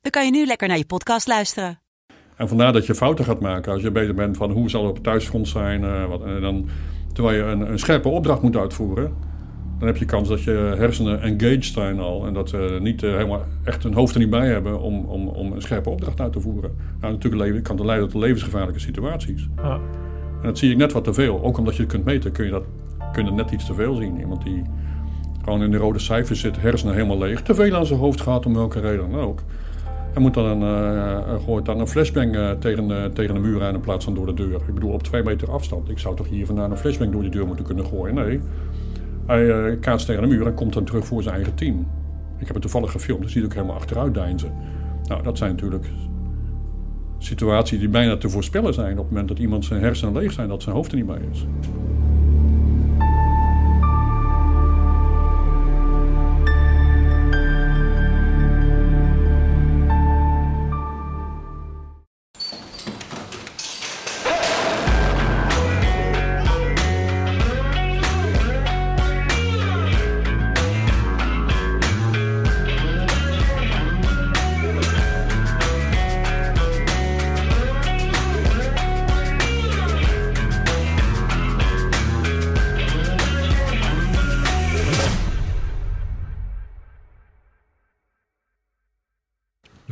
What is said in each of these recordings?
dan kan je nu lekker naar je podcast luisteren. En vandaar dat je fouten gaat maken als je bezig bent van hoe zal het op het thuisgrond zijn. eh, wat, en dan, terwijl je een, een scherpe opdracht moet uitvoeren, dan heb je kans dat je hersenen engaged zijn al. En dat ze niet eh, helemaal echt hun hoofd er niet bij hebben om, om, om een scherpe opdracht uit te voeren. Nou, natuurlijk leven- kan dat leiden tot levensgevaarlijke situaties. Ja. En dat zie ik net wat te veel. Ook omdat je het kunt meten, kun je dat, kun je dat net iets te veel zien. Iemand die gewoon in de rode cijfers zit, hersenen helemaal leeg, te veel aan zijn hoofd gaat, om welke reden dan ook. En moet dan een, eh, eh, gooit dan een flashbang eh, tegen, eh, tegen de muur aan in plaats van door de deur. Ik bedoel, op twee meter afstand. Ik zou toch hier vandaan een flashbang door die deur moeten kunnen gooien? Nee. Hij eh, kaatst tegen de muur en komt dan terug voor zijn eigen team. Ik heb het toevallig gefilmd, dus zie je ook helemaal achteruit deinzen. Nou, dat zijn natuurlijk situaties die bijna te voorspellen zijn. Op het moment dat iemand zijn hersenen leeg zijn, dat zijn hoofd er niet bij is.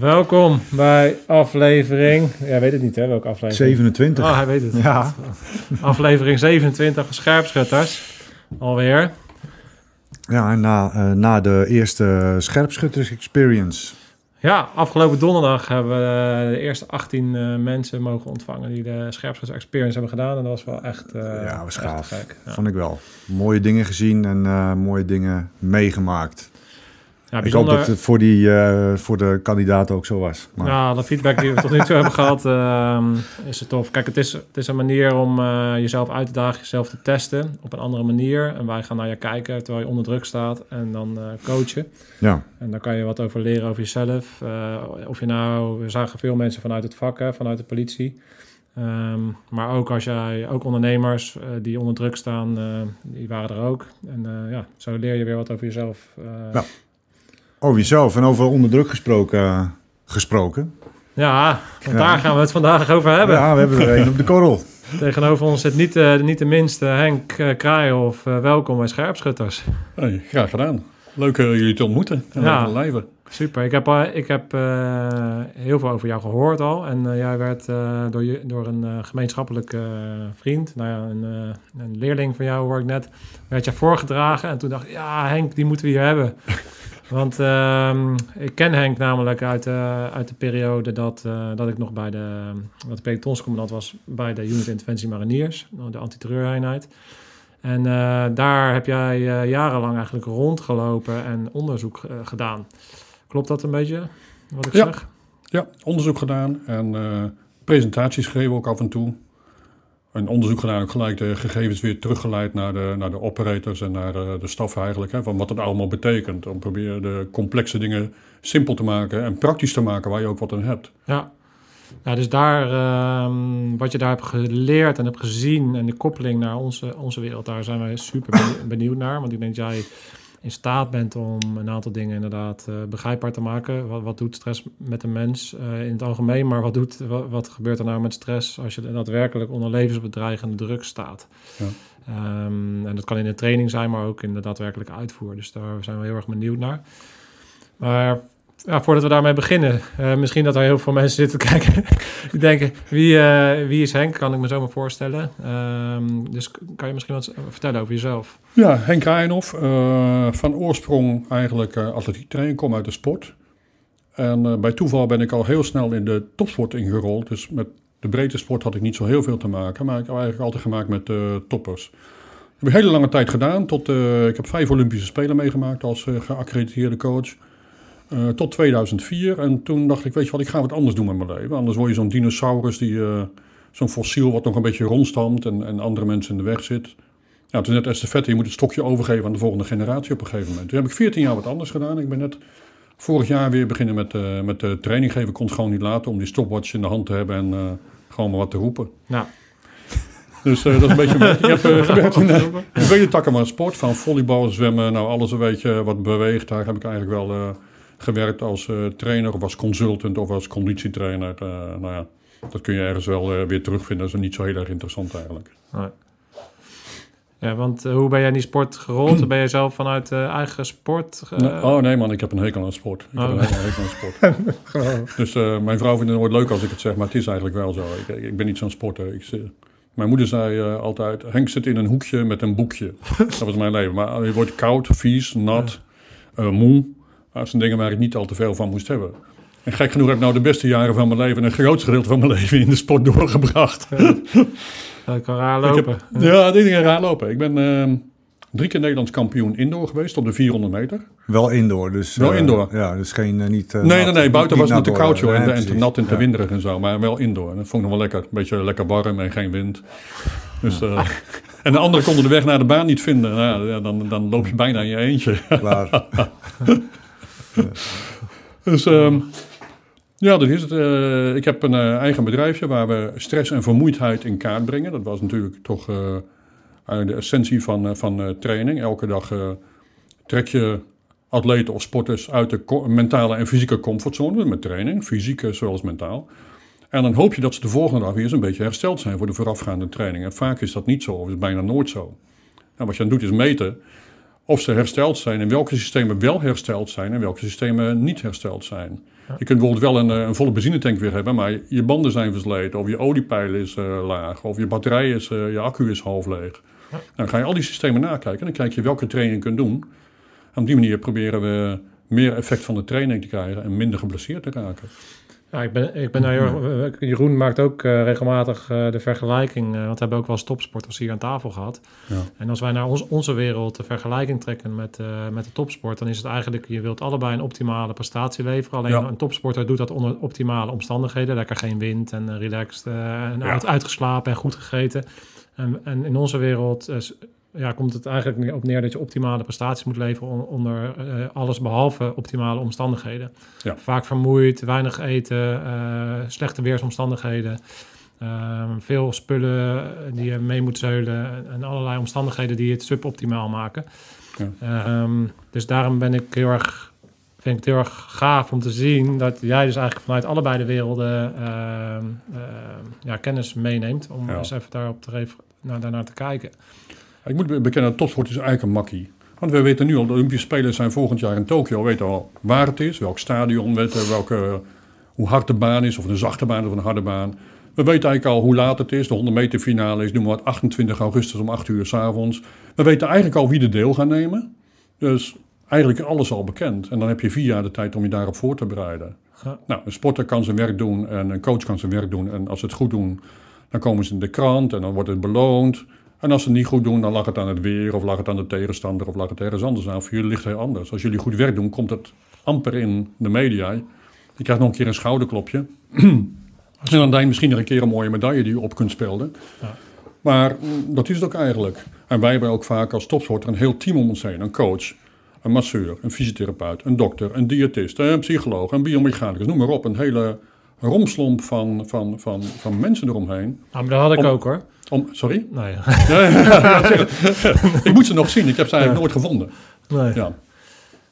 Welkom bij aflevering. Ja, weet het niet, hè? Welke aflevering? 27. Oh, hij weet het. Ja. Aflevering 27 van Scherpschutters. Alweer. Ja, en na, eh, na de eerste scherpschutters experience. Ja, afgelopen donderdag hebben we eh, de eerste 18 eh, mensen mogen ontvangen die de Scherpschutters Experience hebben gedaan. En dat was wel echt, eh ja, was gaaf. Ja. Vond ik wel. Mooie dingen gezien en mooie dingen meegemaakt. Ja, Ik hoop bijzonder. dat het voor, die, eh, voor de kandidaten ook zo was. Maar, Ja, de feedback die we tot nu toe hebben gehad ehm, is het tof. Kijk, het is, het is een manier om eh, jezelf uit te dagen, jezelf te testen op een andere manier. En wij gaan naar je kijken terwijl je onder druk staat en dan eh, coachen. ja. En daar kan je wat over leren over jezelf. Of je nou, we zagen veel mensen vanuit het vak, hè, vanuit de politie. Ehm, maar ook als jij, ook ondernemers die onder druk staan, die waren er ook. En ja, zo leer je weer wat over jezelf. Ja. Over jezelf en over onder druk gesproken. gesproken. ja, want Ja. daar gaan we het vandaag over hebben. Ja, we hebben er een op de korrel. Tegenover ons zit niet, eh, niet de minste Henk uh, Kraaienhof. Eh, welkom bij Scherpschutters. Hey, graag gedaan. Leuk eh, jullie te ontmoeten en Ja. lijven. Super. Ik heb, ik heb eh, heel veel over jou gehoord al. En eh, jij werd eh, door, je, door een eh, gemeenschappelijke eh, vriend, nou ja, een, eh, een leerling van jou hoor ik net, werd je voorgedragen. En toen dacht ik, ja Henk, die moeten we hier hebben. Want ehm, ik ken Henk namelijk uit, eh, uit de periode dat, eh, dat ik nog bij de, dat de pelotonscommandant was bij de Unit Interventie Mariniers, de antiterreureenheid. En eh, daar heb jij eh, jarenlang eigenlijk rondgelopen en onderzoek gedaan. Klopt dat een beetje, wat ik Ja. zeg? Ja, onderzoek gedaan en presentaties gegeven ook af en toe. Een onderzoek gedaan, ook gelijk de gegevens weer teruggeleid naar de, naar de operators en naar de, de staf eigenlijk. Hè, van wat het allemaal betekent. Om proberen de complexe dingen simpel te maken en praktisch te maken waar je ook wat aan hebt. Ja. Ja, dus daar, ehm, wat je daar hebt geleerd en hebt gezien en de koppeling naar onze, onze wereld, daar zijn wij super benieu- benieuwd naar. Want ik denk jij in staat bent om een aantal dingen inderdaad eh, begrijpbaar te maken. Wat, wat doet stress met een mens eh, in het algemeen, maar wat, doet, wat, wat gebeurt er nou met stress als je daadwerkelijk onder levensbedreigende druk staat? Ja. Ehm, en dat kan in de training zijn, maar ook in de daadwerkelijke uitvoer. Dus daar zijn we heel erg benieuwd naar. Maar ja, voordat we daarmee beginnen, eh, misschien dat er heel veel mensen zitten te kijken. die denken, wie, eh, wie is Henk? Kan ik me zo maar voorstellen. Ehm, dus kan je misschien wat vertellen over jezelf? Ja, Henk Rijnhoff, eh, van oorsprong eigenlijk atletiek trainer, kom uit de sport. En bij toeval ben ik al heel snel in de topsport ingerold. Dus met de breedte sport had ik niet zo heel veel te maken, maar ik heb eigenlijk altijd gemaakt met toppers. Dat heb ik hele lange tijd gedaan. Tot, ik heb vijf Olympische Spelen meegemaakt als geaccrediteerde coach. Eh, tot 2004. En toen dacht ik, weet je wat, ik ga wat anders doen met mijn leven. Anders word je zo'n dinosaurus, die, eh, zo'n fossiel wat nog een beetje rondstamt en, en andere mensen in de weg zit. Ja, het is net estafette, je moet het stokje overgeven aan de volgende generatie op een gegeven moment. Toen heb ik 14 jaar wat anders gedaan. Ik ben net vorig jaar weer beginnen met, eh, met de training geven. Ik kon het gewoon niet laten om die stopwatch in de hand te hebben en gewoon maar wat te roepen. Nou, Dus dat is een beetje... ik heb gewerkt in, in vele takken van sport. Van volleybal, zwemmen, nou alles een beetje wat beweegt. Daar heb ik eigenlijk wel gewerkt als eh, trainer of als consultant of als conditietrainer. Eh, nou ja, dat kun je ergens wel eh, weer terugvinden. Dat is niet zo heel erg interessant eigenlijk. nee. Ja, want hoe ben jij in die sport gerold? ben je zelf vanuit eigen sport? Nee, oh nee man, ik heb een hekel aan sport. Ik heb Oh. een hekel hekel aan sport. dus mijn vrouw vindt het nooit leuk als ik het zeg, maar het is eigenlijk wel zo. Ik, ik ben niet zo'n sporter. Ik, mijn moeder zei altijd, Henk zit in een hoekje met een boekje. dat was mijn leven. Maar je wordt koud, vies, nat, moe. Dat zijn dingen waar ik niet al te veel van moest hebben. En gek genoeg heb ik nou de beste jaren van mijn leven en een groot gedeelte van mijn leven in de sport doorgebracht. Dat kan raar Ik heb- lopen. ja, die dingen raar lopen. Ik ben eh, drie keer Nederlands kampioen indoor geweest op de 400 meter. Wel indoor, dus... Wel eh, indoor. Ja, dus geen, eh, niet... eh, Nee, nee, nat- nee. Buiten was het te koud joh, en, Nee, en te nat en te Ja. winderig en zo. Maar wel indoor. Dat vond ik nog wel lekker. Een beetje lekker warm en geen wind. Dus, eh, en de anderen konden de weg naar de baan niet vinden. Nou, ja, dan, dan loop je bijna in je eentje. Klaar. Dus ehm, ja, dat is het. Eh, ik heb een eh, eigen bedrijfje waar we stress en vermoeidheid in kaart brengen. Dat was natuurlijk toch eh, de essentie van, van training. Elke dag trek je atleten of sporters uit de mentale en fysieke comfortzone met training, fysiek zoals mentaal. En dan hoop je dat ze de volgende dag weer eens een beetje hersteld zijn voor de voorafgaande training. En vaak is dat niet zo, of is bijna nooit zo. Nou, wat je dan doet is meten of ze hersteld zijn en welke systemen wel hersteld zijn en welke systemen niet hersteld zijn. Je kunt bijvoorbeeld wel een, eh, een volle benzinetank weer hebben, maar je banden zijn versleten, of je oliepeil is eh, laag, of je batterij is, eh, je accu is half leeg. Nou, dan ga je al die systemen nakijken en dan kijk je welke training je kunt doen. En op die manier proberen we meer effect van de training te krijgen en minder geblesseerd te raken. Ja, ik ben, ik ben daar heel erg- eh, Jeroen maakt ook eh, regelmatig eh, de vergelijking, eh, want we hebben ook wel topsporters hier aan tafel gehad. Ja. En als wij naar ons, onze wereld de vergelijking trekken met, eh, met de topsport, dan is het eigenlijk, je wilt allebei een optimale prestatie leveren. Alleen Ja. een topsporter doet dat onder optimale omstandigheden. Lekker geen wind en eh, relaxed eh, en Ja. uit, uitgeslapen en goed gegeten. En, en in onze wereld eh, ja, komt het eigenlijk op neer dat je optimale prestaties moet leveren on- onder eh, alles behalve optimale omstandigheden. Ja. Vaak vermoeid, weinig eten, eh, slechte weersomstandigheden. ehm, veel spullen die je mee moet zeulen en- allerlei omstandigheden die het suboptimaal maken. Ehm, dus daarom ben ik heel erg, vind ik het heel erg gaaf om te zien dat jij dus eigenlijk vanuit allebei de werelden ehm, ja, kennis meeneemt. Om Ja. eens even daarop te naar, daarnaar te kijken. Ik moet be- bekennen, topsport is eigenlijk een makkie. Want we weten nu al, de Olympische Spelen zijn volgend jaar in Tokio. We weten al waar het is, welk stadion, we weten welke, hoe hard de baan is, of een zachte baan of een harde baan. We weten eigenlijk al hoe laat het is. De 100 meter finale is, noem maar wat, 28 augustus om 8 uur s'avonds. We weten eigenlijk al wie er deel gaat nemen. Dus eigenlijk alles al bekend. En dan heb je vier jaar de tijd om je daarop voor te bereiden. Ja. Nou, een sporter kan zijn werk doen en een coach kan zijn werk doen. En als ze het goed doen, dan komen ze in de krant en dan wordt het beloond. En als ze het niet goed doen, dan lag het aan het weer of lag het aan de tegenstander of lag het ergens anders aan. Voor jullie ligt het heel anders. Als jullie goed werk doen, komt het amper in de media. Je krijgt nog een keer een schouderklopje. en dan denk je misschien nog een keer een mooie medaille die je op kunt spelden. Ja. Maar mm, dat is het ook eigenlijk. En wij hebben ook vaak als topsporter een heel team om ons heen. Een coach, een masseur, een fysiotherapeut, een dokter, een diëtist, een psycholoog, een biomechanicus, noem maar op. Een hele romslomp van, van, van, van mensen eromheen. Nou, maar dat had ik Om- ook hoor. Om, sorry? Ja, ik moet ze nog zien. Ik heb ze eigenlijk nooit gevonden. nee. Ja.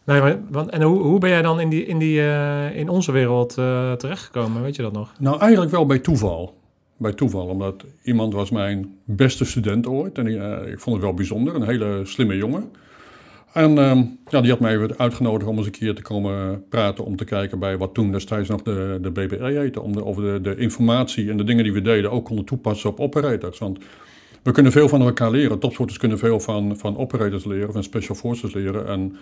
Nee, maar, want, en hoe, hoe ben jij dan in, die, in, die, eh, in onze wereld eh, terechtgekomen? Weet je dat nog? Nou, eigenlijk wel bij toeval. Bij toeval, omdat iemand was mijn beste student ooit. En eh, ik vond het wel bijzonder. Een hele slimme jongen. En ehm, ja, die had mij even uitgenodigd om eens een keer te komen praten... om te kijken bij wat toen destijds nog de, de BBE heette. Om de, of de, de informatie en de dingen die we deden ook konden toepassen op operators. Want we kunnen veel van elkaar leren. Topsporters kunnen veel van, van operators leren, van special forces leren. En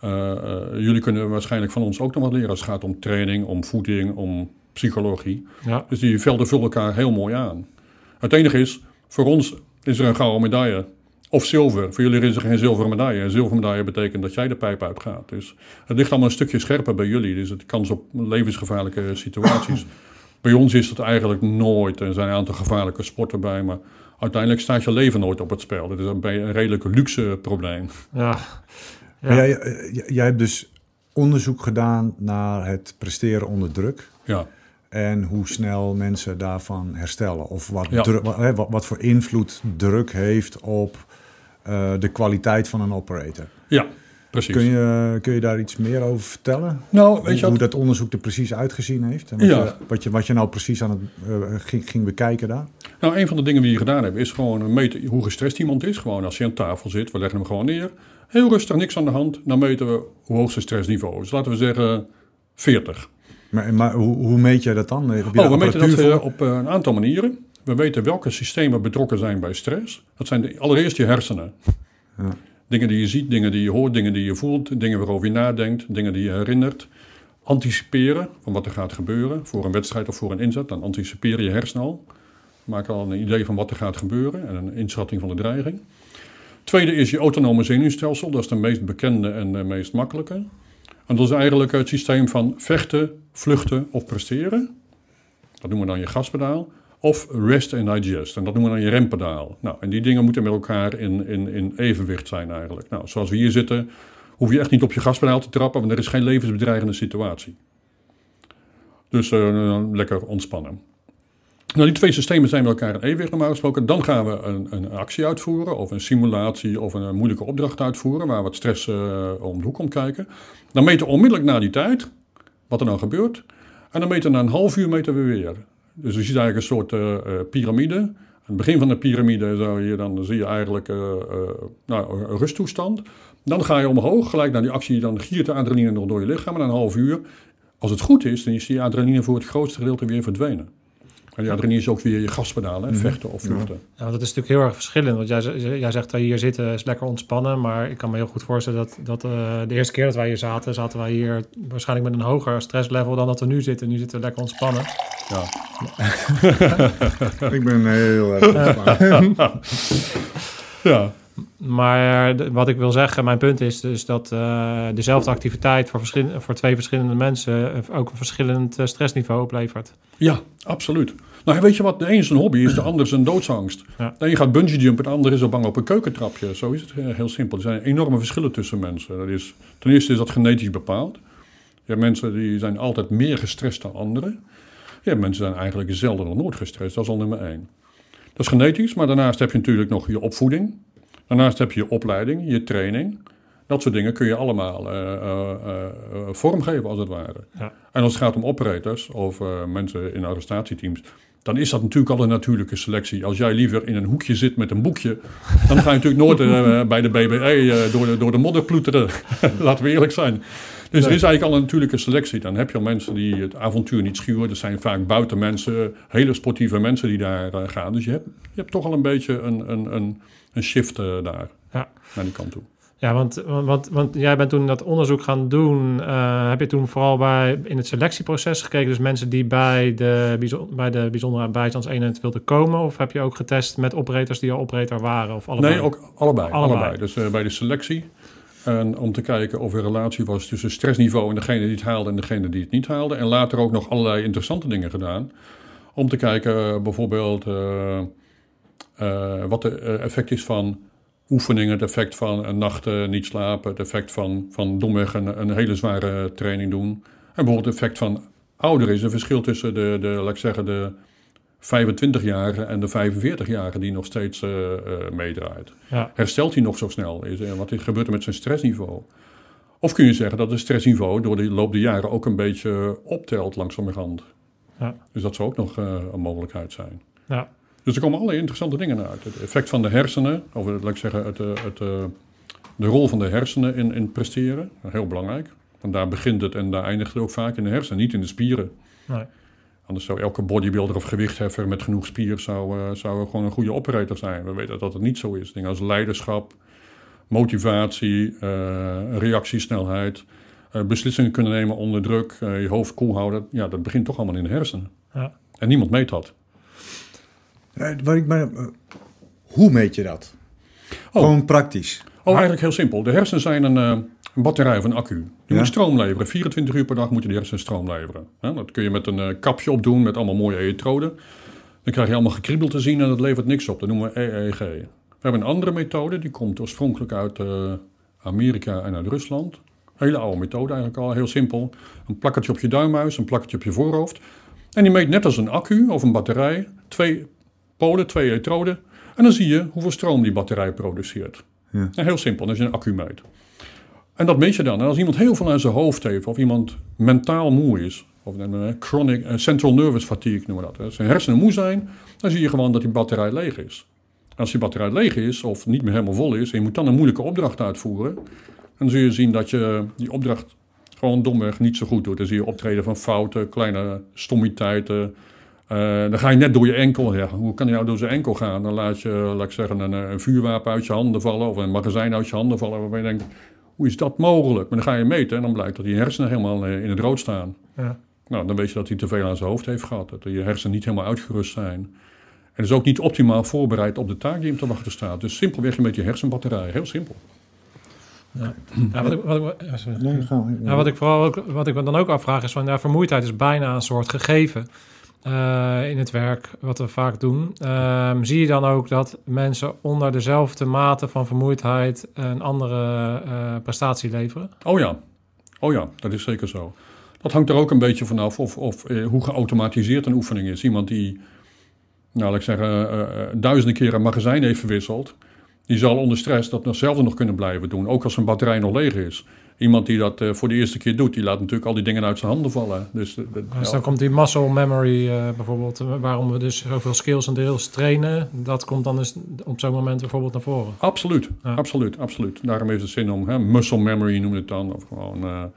eh, eh, jullie kunnen waarschijnlijk van ons ook nog wat leren... als het gaat om training, om voeding, om psychologie. Ja. Dus die velden vullen elkaar heel mooi aan. Het enige is, voor ons is er een gouden medaille Of zilver. Voor jullie is er geen zilveren medaille. Een zilveren medaille betekent dat jij de pijp uitgaat. Dus het ligt allemaal een stukje scherper bij jullie. Dus het kans op levensgevaarlijke situaties. bij ons is het eigenlijk nooit. Er zijn een aantal gevaarlijke sporten bij, maar uiteindelijk staat je leven nooit op het spel. Dat is een, redelijk luxe probleem. Ja. Jij, eh, jij- hebt dus onderzoek gedaan naar het presteren onder druk. Ja. En hoe snel mensen daarvan herstellen. Of Ja. wat, wat voor invloed druk heeft op eh, de kwaliteit van een operator. Ja, precies. Kun je, kun je daar iets meer over vertellen? Nou, weet hoe, je hoe dat onderzoek er precies uitgezien heeft? En wat, Ja. je, wat, je, wat je nou precies aan het eh, ging, ging bekijken daar? Nou, een van de dingen die we gedaan hebben is gewoon meten hoe gestrest iemand is. Gewoon als hij aan tafel zit, we leggen hem gewoon neer. Heel rustig, niks aan de hand. Dan meten we hoe hoog zijn stressniveau is. Laten we zeggen 40. Maar, maar hoe, hoe meet jij dat dan? Heb je Oh, we meten dat eh, voor? op een aantal manieren. We weten welke systemen betrokken zijn bij stress. Dat zijn de, allereerst je hersenen. Ja. Dingen die je ziet, dingen die je hoort, dingen die je voelt, dingen waarover je nadenkt, dingen die je herinnert. Anticiperen van wat er gaat gebeuren voor een wedstrijd of voor een inzet. Dan anticiperen je hersenen al. Maak al een idee van wat er gaat gebeuren en een inschatting van de dreiging. Tweede is je autonome zenuwstelsel. Dat is de meest bekende en de meest makkelijke. En dat is eigenlijk het systeem van vechten, vluchten of presteren. Dat noemen we dan je gaspedaal. Of rest and digest. En dat noemen we dan je rempedaal. Nou, en die dingen moeten met elkaar in, in, in evenwicht zijn eigenlijk. Nou, zoals we hier zitten, hoef je echt niet op je gaspedaal te trappen, want er is geen levensbedreigende situatie. Dus eh, lekker ontspannen. Nou, die twee systemen zijn met elkaar in evenwicht normaal gesproken. Dan gaan we een, een actie uitvoeren, of een simulatie, of een, eh, moeilijke opdracht uitvoeren, waar wat stress eh, om de hoek komt kijken. Dan meten we onmiddellijk na die tijd wat er nou gebeurt. En dan meten we na een half uur meten we weer. Dus je ziet eigenlijk een soort eh, eh, piramide. Aan het begin van de piramide zou je, dan zie je eigenlijk eh, nou, een rusttoestand. Dan ga je omhoog, gelijk naar die actie, dan giert de adrenaline nog door je lichaam. En na een half uur, als het goed is, dan is die adrenaline voor het grootste gedeelte weer verdwenen. En die adrenaline is ook weer je gaspedaal, hè, vechten of vluchten. Ja, want dat is natuurlijk heel erg verschillend. Want jij, jij zegt dat je hier zitten is lekker ontspannen. Maar ik kan me heel goed voorstellen dat, dat eh, de eerste keer dat wij hier zaten, zaten wij hier waarschijnlijk met een hoger stresslevel dan dat we nu zitten. Nu zitten we lekker ontspannen. Ja. Ik ben heel erg ontspannen. ja. Maar de- wat ik wil zeggen, mijn punt is dus dat eh, dezelfde activiteit voor, verschillen- voor twee verschillende mensen eh, ook een verschillend eh, stressniveau oplevert. Ja, absoluut. Nou, weet je wat? De een is een hobby, is de ander is een doodsangst. Ja. De een gaat bungee jumpen, de ander is al bang op een keukentrapje. Zo is het eh, heel simpel. Er zijn enorme verschillen tussen mensen. Dat is, ten eerste is dat genetisch bepaald. Je hebt mensen die zijn altijd meer gestrest dan anderen. Je hebt mensen die zijn eigenlijk zelden of nooit gestrest. Dat is al nummer één. Dat is genetisch, maar daarnaast heb je natuurlijk nog je opvoeding. Daarnaast heb je je opleiding, je training. Dat soort dingen kun je allemaal eh, eh, vormgeven, als het ware. Ja. En als het gaat om operators of mensen in arrestatieteams, dan is dat natuurlijk al een natuurlijke selectie. Als jij liever in een hoekje zit met een boekje, dan ga je natuurlijk nooit eh, bij de BBE eh, door, de, door de modder ploeteren. Laten we eerlijk zijn. Dus er is eigenlijk al een natuurlijke selectie. Dan heb je al mensen die het avontuur niet schuwen. Dat zijn vaak buitenmensen, hele sportieve mensen die daar eh, gaan. Dus je hebt, je hebt toch al een beetje een, een, een, een shift daar, Ja. naar die kant toe. Ja, want, want, want jij bent toen dat onderzoek gaan doen. eh, heb je toen vooral bij, in het selectieproces gekeken? Dus mensen die bij de, bij de bijzondere bijstandseenheid wilden komen? Of heb je ook getest met operators die al operator waren? Of allebei? Nee, ook allebei. Allebei. allebei. Dus eh, bij de selectie. En om te kijken of er een relatie was tussen stressniveau en degene die het haalde en degene die het niet haalde. En later ook nog allerlei interessante dingen gedaan. Om te kijken eh, bijvoorbeeld wat het effect is van oefeningen. Het effect van eh, niet slapen. Het effect van, van domweg een, een hele zware training doen. En bijvoorbeeld het effect van ouder is een verschil tussen de, de laat ik zeggen, de 25-jarigen en de 45-jarigen die nog steeds eh, eh, meedraait. Ja, Herstelt hij nog zo snel? Is, wat gebeurt er met zijn stressniveau? Of kun je zeggen dat het stressniveau door de loop der jaren ook een beetje optelt langzamerhand? Ja. Dus dat zou ook nog een mogelijkheid zijn. ja, Dus er komen allerlei interessante dingen uit. Het effect van de hersenen, of eh, laat ik zeggen, het, eh, het, eh, de rol van de hersenen in, in presteren. Heel belangrijk. Want daar begint het en daar eindigt het ook vaak in de hersenen, niet in de spieren. nee. Anders zou elke bodybuilder of gewichtheffer met genoeg spier zou, zou gewoon een goede operator zijn. We weten dat het niet zo is. Dingen als leiderschap, motivatie, reactiesnelheid, eh, beslissingen kunnen nemen onder druk, je hoofd koel houden. Ja, dat begint toch allemaal in de hersenen. Ja. En niemand meet dat. Eh, waar ik mij, eh, hoe meet je dat? Gewoon praktisch. Oh, eigenlijk heel simpel. De hersenen zijn een, eh, een batterij of een accu. Die Ja. moet stroom leveren. 24 uur per dag moeten die hersenen stroom leveren. Dat kun je met een kapje opdoen met allemaal mooie elektroden. Dan krijg je allemaal gekriebel te zien en dat levert niks op. Dat noemen we EEG. We hebben een andere methode, die komt oorspronkelijk uit Amerika en uit Rusland. Hele oude methode eigenlijk al, heel simpel. Een plakkertje op je duimhuis, een plakkertje op je voorhoofd. En die meet net als een accu of een batterij, twee polen, twee elektroden. En dan zie je hoeveel stroom die batterij produceert. Ja. En heel simpel, als je een accu meet. En dat meet je dan. En als iemand heel veel aan zijn hoofd heeft, of iemand mentaal moe is, of een chronic central nervous fatigue noemen we dat. Als zijn hersenen moe zijn, dan zie je gewoon dat die batterij leeg is. Als die batterij leeg is, of niet meer helemaal vol is, en je moet dan een moeilijke opdracht uitvoeren, dan zul je zien dat je die opdracht gewoon domweg niet zo goed doet. Dan zie je optreden van fouten, kleine stommiteiten. Eh, dan ga je net door je enkel. Ja, hoe kan je nou door zijn enkel gaan? Dan laat je, laat ik zeggen, een, eh, een vuurwapen uit je handen vallen of een magazijn uit je handen vallen. Waarbij je denkt, hoe is dat mogelijk? Maar dan ga je meten en dan blijkt dat die hersenen helemaal eh, in het rood staan. Ja. Nou, dan weet je dat hij te veel aan zijn hoofd heeft gehad. Dat je hersenen niet helemaal uitgerust zijn. En dus ook niet optimaal voorbereid op de taak die hem te wachten staat. Dus simpelweg een beetje hersenbatterij. Heel simpel. Ja, wat, ik, wat, ik, ja, sorry. Nee, gaan we. Ja, wat ik vooral ook, wat ik me dan ook afvraag is van ja, vermoeidheid is bijna een soort gegeven eh, in het werk wat we vaak doen. Ehm, zie je dan ook dat mensen onder dezelfde mate van vermoeidheid een andere eh, prestatie leveren? Oh ja. oh ja, dat is zeker zo. Dat hangt er ook een beetje vanaf of, of eh, hoe geautomatiseerd een oefening is. Iemand die, nou ik zeggen, duizenden keren een magazijn heeft verwisseld, die zal onder stress dat hetzelfde nog kunnen blijven doen, ook als zijn batterij nog leeg is. Iemand die dat eh, voor de eerste keer doet, die laat natuurlijk al die dingen uit zijn handen vallen. Dus, eh, dat- Dus dan komt die muscle memory eh, bijvoorbeeld, waarom we dus zoveel skills en drills trainen, dat komt dan dus op zo'n moment bijvoorbeeld naar voren. Absoluut, Ja. absoluut, absoluut. Daarom heeft het zin om hè, muscle memory noemen we het dan, of gewoon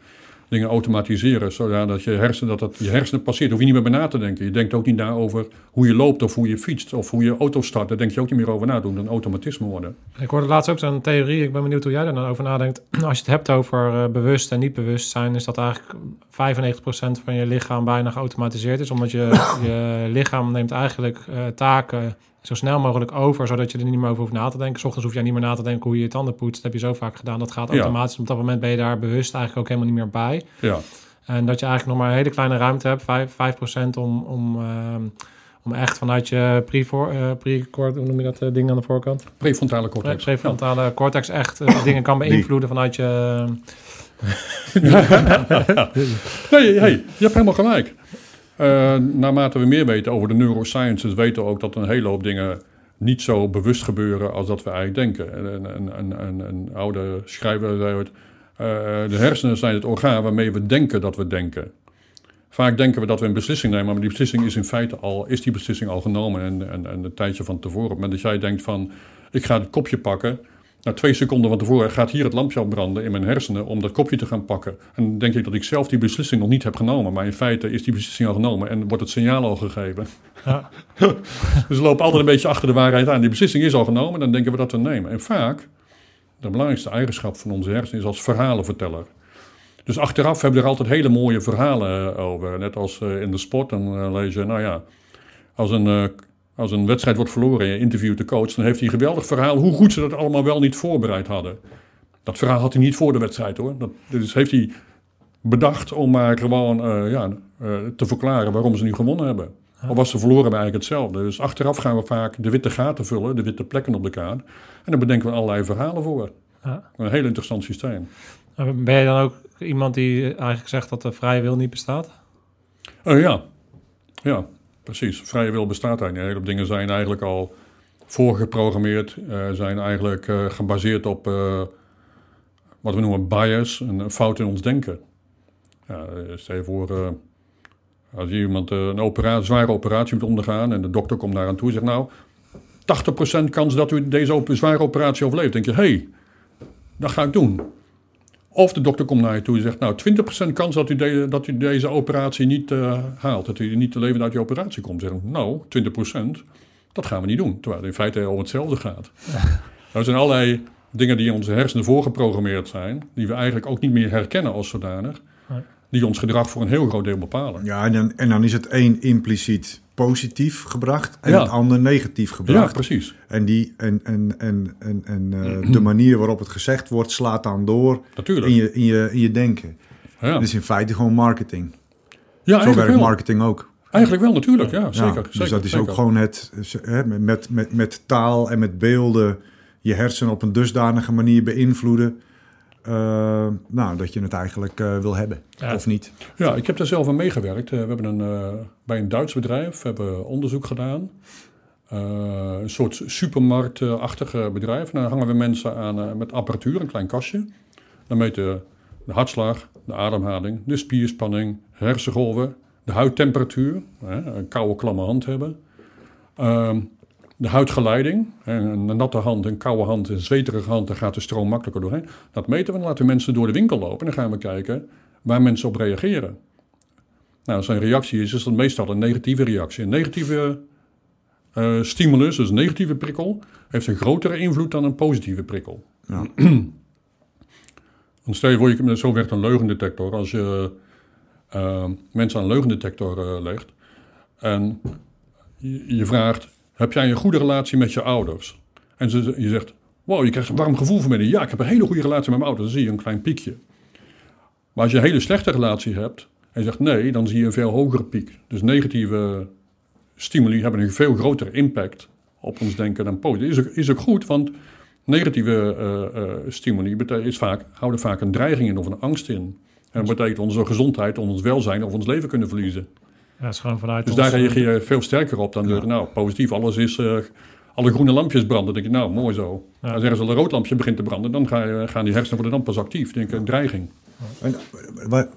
dingen automatiseren, zodat je hersenen, dat het je hersenen passeert. Hoef je niet meer bij na te denken. Je denkt ook niet na over hoe je loopt of hoe je fietst of hoe je auto start. Daar denk je ook niet meer over na. Doen een automatisme worden. Ik hoorde laatst ook zo'n theorie. Ik ben benieuwd hoe jij daar dan over nadenkt. Als je het hebt over eh, bewust en niet bewust zijn, is dat eigenlijk 95% van je lichaam bijna geautomatiseerd is. Omdat je, je lichaam neemt eigenlijk eh, taken zo snel mogelijk over, zodat je er niet meer over hoeft na te denken. 's ochtends hoef je niet meer na te denken hoe je je tanden poetst. Dat heb je zo vaak gedaan. Dat gaat Ja. automatisch. Op dat moment ben je daar bewust eigenlijk ook helemaal niet meer bij. Ja, En dat je eigenlijk nog maar een hele kleine ruimte hebt, 5%, 5% om, om, ehm, om echt vanuit je eh, pre-cord, hoe noem je dat eh, ding aan de voorkant? prefrontale cortex. prefrontale cortex echt eh, dingen kan beïnvloeden vanuit je... Nee, hey, je hebt helemaal gelijk. Eh, naarmate we meer weten over de neurosciences, weten we ook dat een hele hoop dingen niet zo bewust gebeuren als dat we eigenlijk denken. En Een, een, een, een, oude schrijver zei ooit, eh, de hersenen zijn het orgaan waarmee we denken dat we denken. Vaak denken we dat we een beslissing nemen, maar die beslissing is in feite al, is die beslissing al genomen en, en, en een tijdje van tevoren. Het moment dat jij denkt van, ik ga het kopje pakken, nou, twee seconden van tevoren gaat hier het lampje branden in mijn hersenen om dat kopje te gaan pakken. En dan denk ik dat ik zelf die beslissing nog niet heb genomen. Maar in feite is die beslissing al genomen en wordt het signaal al gegeven. Ja. dus we lopen altijd een beetje achter de waarheid aan. Die beslissing is al genomen, dan denken we dat we nemen. En vaak, de belangrijkste eigenschap van onze hersenen is als verhalenverteller. Dus achteraf hebben we er altijd hele mooie verhalen eh, over. Net als eh, in de sport, dan eh, lees je, nou ja, als een, als een wedstrijd wordt verloren en je interviewt de coach, dan heeft hij een geweldig verhaal hoe goed ze dat allemaal wel niet voorbereid hadden. Dat verhaal had hij niet voor de wedstrijd hoor. Dat, dus heeft hij bedacht om maar gewoon eh, ja, eh, te verklaren waarom ze nu gewonnen hebben. Of was ze verloren hebben eigenlijk hetzelfde. Dus achteraf gaan we vaak de witte gaten vullen, de witte plekken op de kaart. En dan bedenken we allerlei verhalen voor. Ja. Een heel interessant systeem. Ben je dan ook iemand die eigenlijk zegt dat de vrije wil niet bestaat? Eh, ja. ja, precies. Vrije wil bestaat niet. Een heleboel dingen zijn eigenlijk al voorgeprogrammeerd. eh, zijn eigenlijk eh, gebaseerd op eh, wat we noemen bias, een fout in ons denken. Ja, stel je voor, als iemand een operatie, zware operatie moet ondergaan en de dokter komt daar aan toe en zegt nou, 80% kans dat u deze zware operatie overleeft. denk je, hé, hey, dat ga ik doen. Of de dokter komt naar je toe en zegt, nou, 20% kans dat u, de- dat u deze operatie niet eh, haalt. Dat u niet te leven uit je operatie komt. Zeggen, nou, 20%, dat gaan we niet doen. Terwijl het in feite om hetzelfde gaat. er zijn allerlei dingen die in onze hersenen voorgeprogrammeerd zijn, die we eigenlijk ook niet meer herkennen als zodanig, die ons gedrag voor een heel groot deel bepalen. Ja, en dan, en dan is het één impliciet positief gebracht en Ja. het ander negatief Ja, gebracht. precies. En, die, en, en, en, en, en eh, de manier waarop het gezegd wordt slaat dan door Natuurlijk. in je, in je, in je denken. ja. Het is in feite gewoon marketing. ja, Zo werkt marketing ook. Eigenlijk wel, natuurlijk. Ja, zeker. Ja, zeker dus dat is zeker. ook gewoon het, met, met, met taal en met beelden je hersenen op een dusdanige manier beïnvloeden. Eh, nou, dat je het eigenlijk eh, wil hebben. Ja. Of niet. Ja, ik heb daar zelf aan meegewerkt. Eh, we hebben een, bij een Duits bedrijf hebben onderzoek gedaan. Een soort supermarktachtig bedrijf. En daar hangen we mensen aan met apparatuur, een klein kastje. Dan meten de hartslag, de ademhaling, de spierspanning, hersengolven, de huidtemperatuur, een koude klamme hand hebben. Ehm, de huidgeleiding, een natte hand, een koude hand, een zweterige hand, daar gaat de stroom makkelijker doorheen. Dat meten we, dan laten we mensen door de winkel lopen en dan gaan we kijken waar mensen op reageren. Nou, als een reactie is, is dat meestal een negatieve reactie. Een negatieve eh, stimulus, dus een negatieve prikkel, heeft een grotere invloed dan een positieve prikkel. Ja. Want stel je voor, je, zo werkt een leugendetector. Als je eh, mensen aan een leugendetector eh, legt en je vraagt, heb jij een goede relatie met je ouders? En ze, je zegt, wow, je krijgt een warm gevoel van binnen. Ja, ik heb een hele goede relatie met mijn ouders. Dan zie je een klein piekje. Maar als je een hele slechte relatie hebt en je zegt nee, dan zie je een veel hogere piek. Dus negatieve stimuli hebben een veel grotere impact op ons denken dan positieve. Is ook, is ook goed, want negatieve eh, eh, stimuli is vaak, houden vaak een dreiging in of een angst in. En dat betekent onze gezondheid, ons welzijn of ons leven kunnen verliezen. Ja, het is gewoon vanuit Dus ons, daar eh, reageer je veel sterker op dan nou, positief, alles is, eh, alle groene lampjes branden. Dan denk je, nou, mooi zo. Ja. Als ergens al een rood lampje begint te branden, dan ga je, gaan die hersenen worden dan pas actief. Denk ik, een dreiging. En, eh, waar,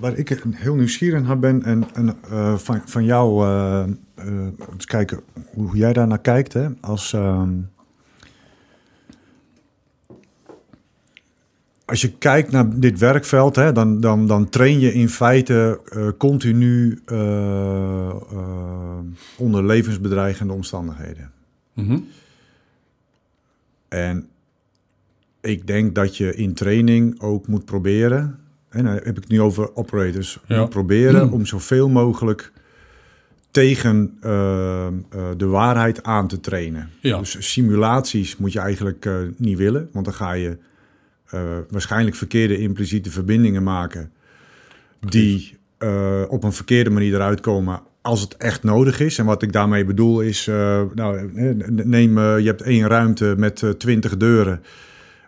waar ik heel nieuwsgierig naar ben en, en eh, van, van jou, eh eh, eens kijken hoe jij daar naar kijkt. Hè? Als, ehm, als je kijkt naar dit werkveld, hè, dan, dan, dan train je in feite eh, continu eh, eh, onder levensbedreigende omstandigheden. Mhm. En ik denk dat je in training ook moet proberen, en dan heb ik het nu over operators, Ja. moet proberen om zoveel mogelijk tegen de waarheid aan te trainen. Ja. Dus simulaties moet je eigenlijk niet willen, want dan ga je waarschijnlijk verkeerde impliciete verbindingen maken die eh, op een verkeerde manier eruit komen als het echt nodig is. En wat ik daarmee bedoel is, eh, nou, eh, neem, eh, je hebt één ruimte met eh, twintig deuren.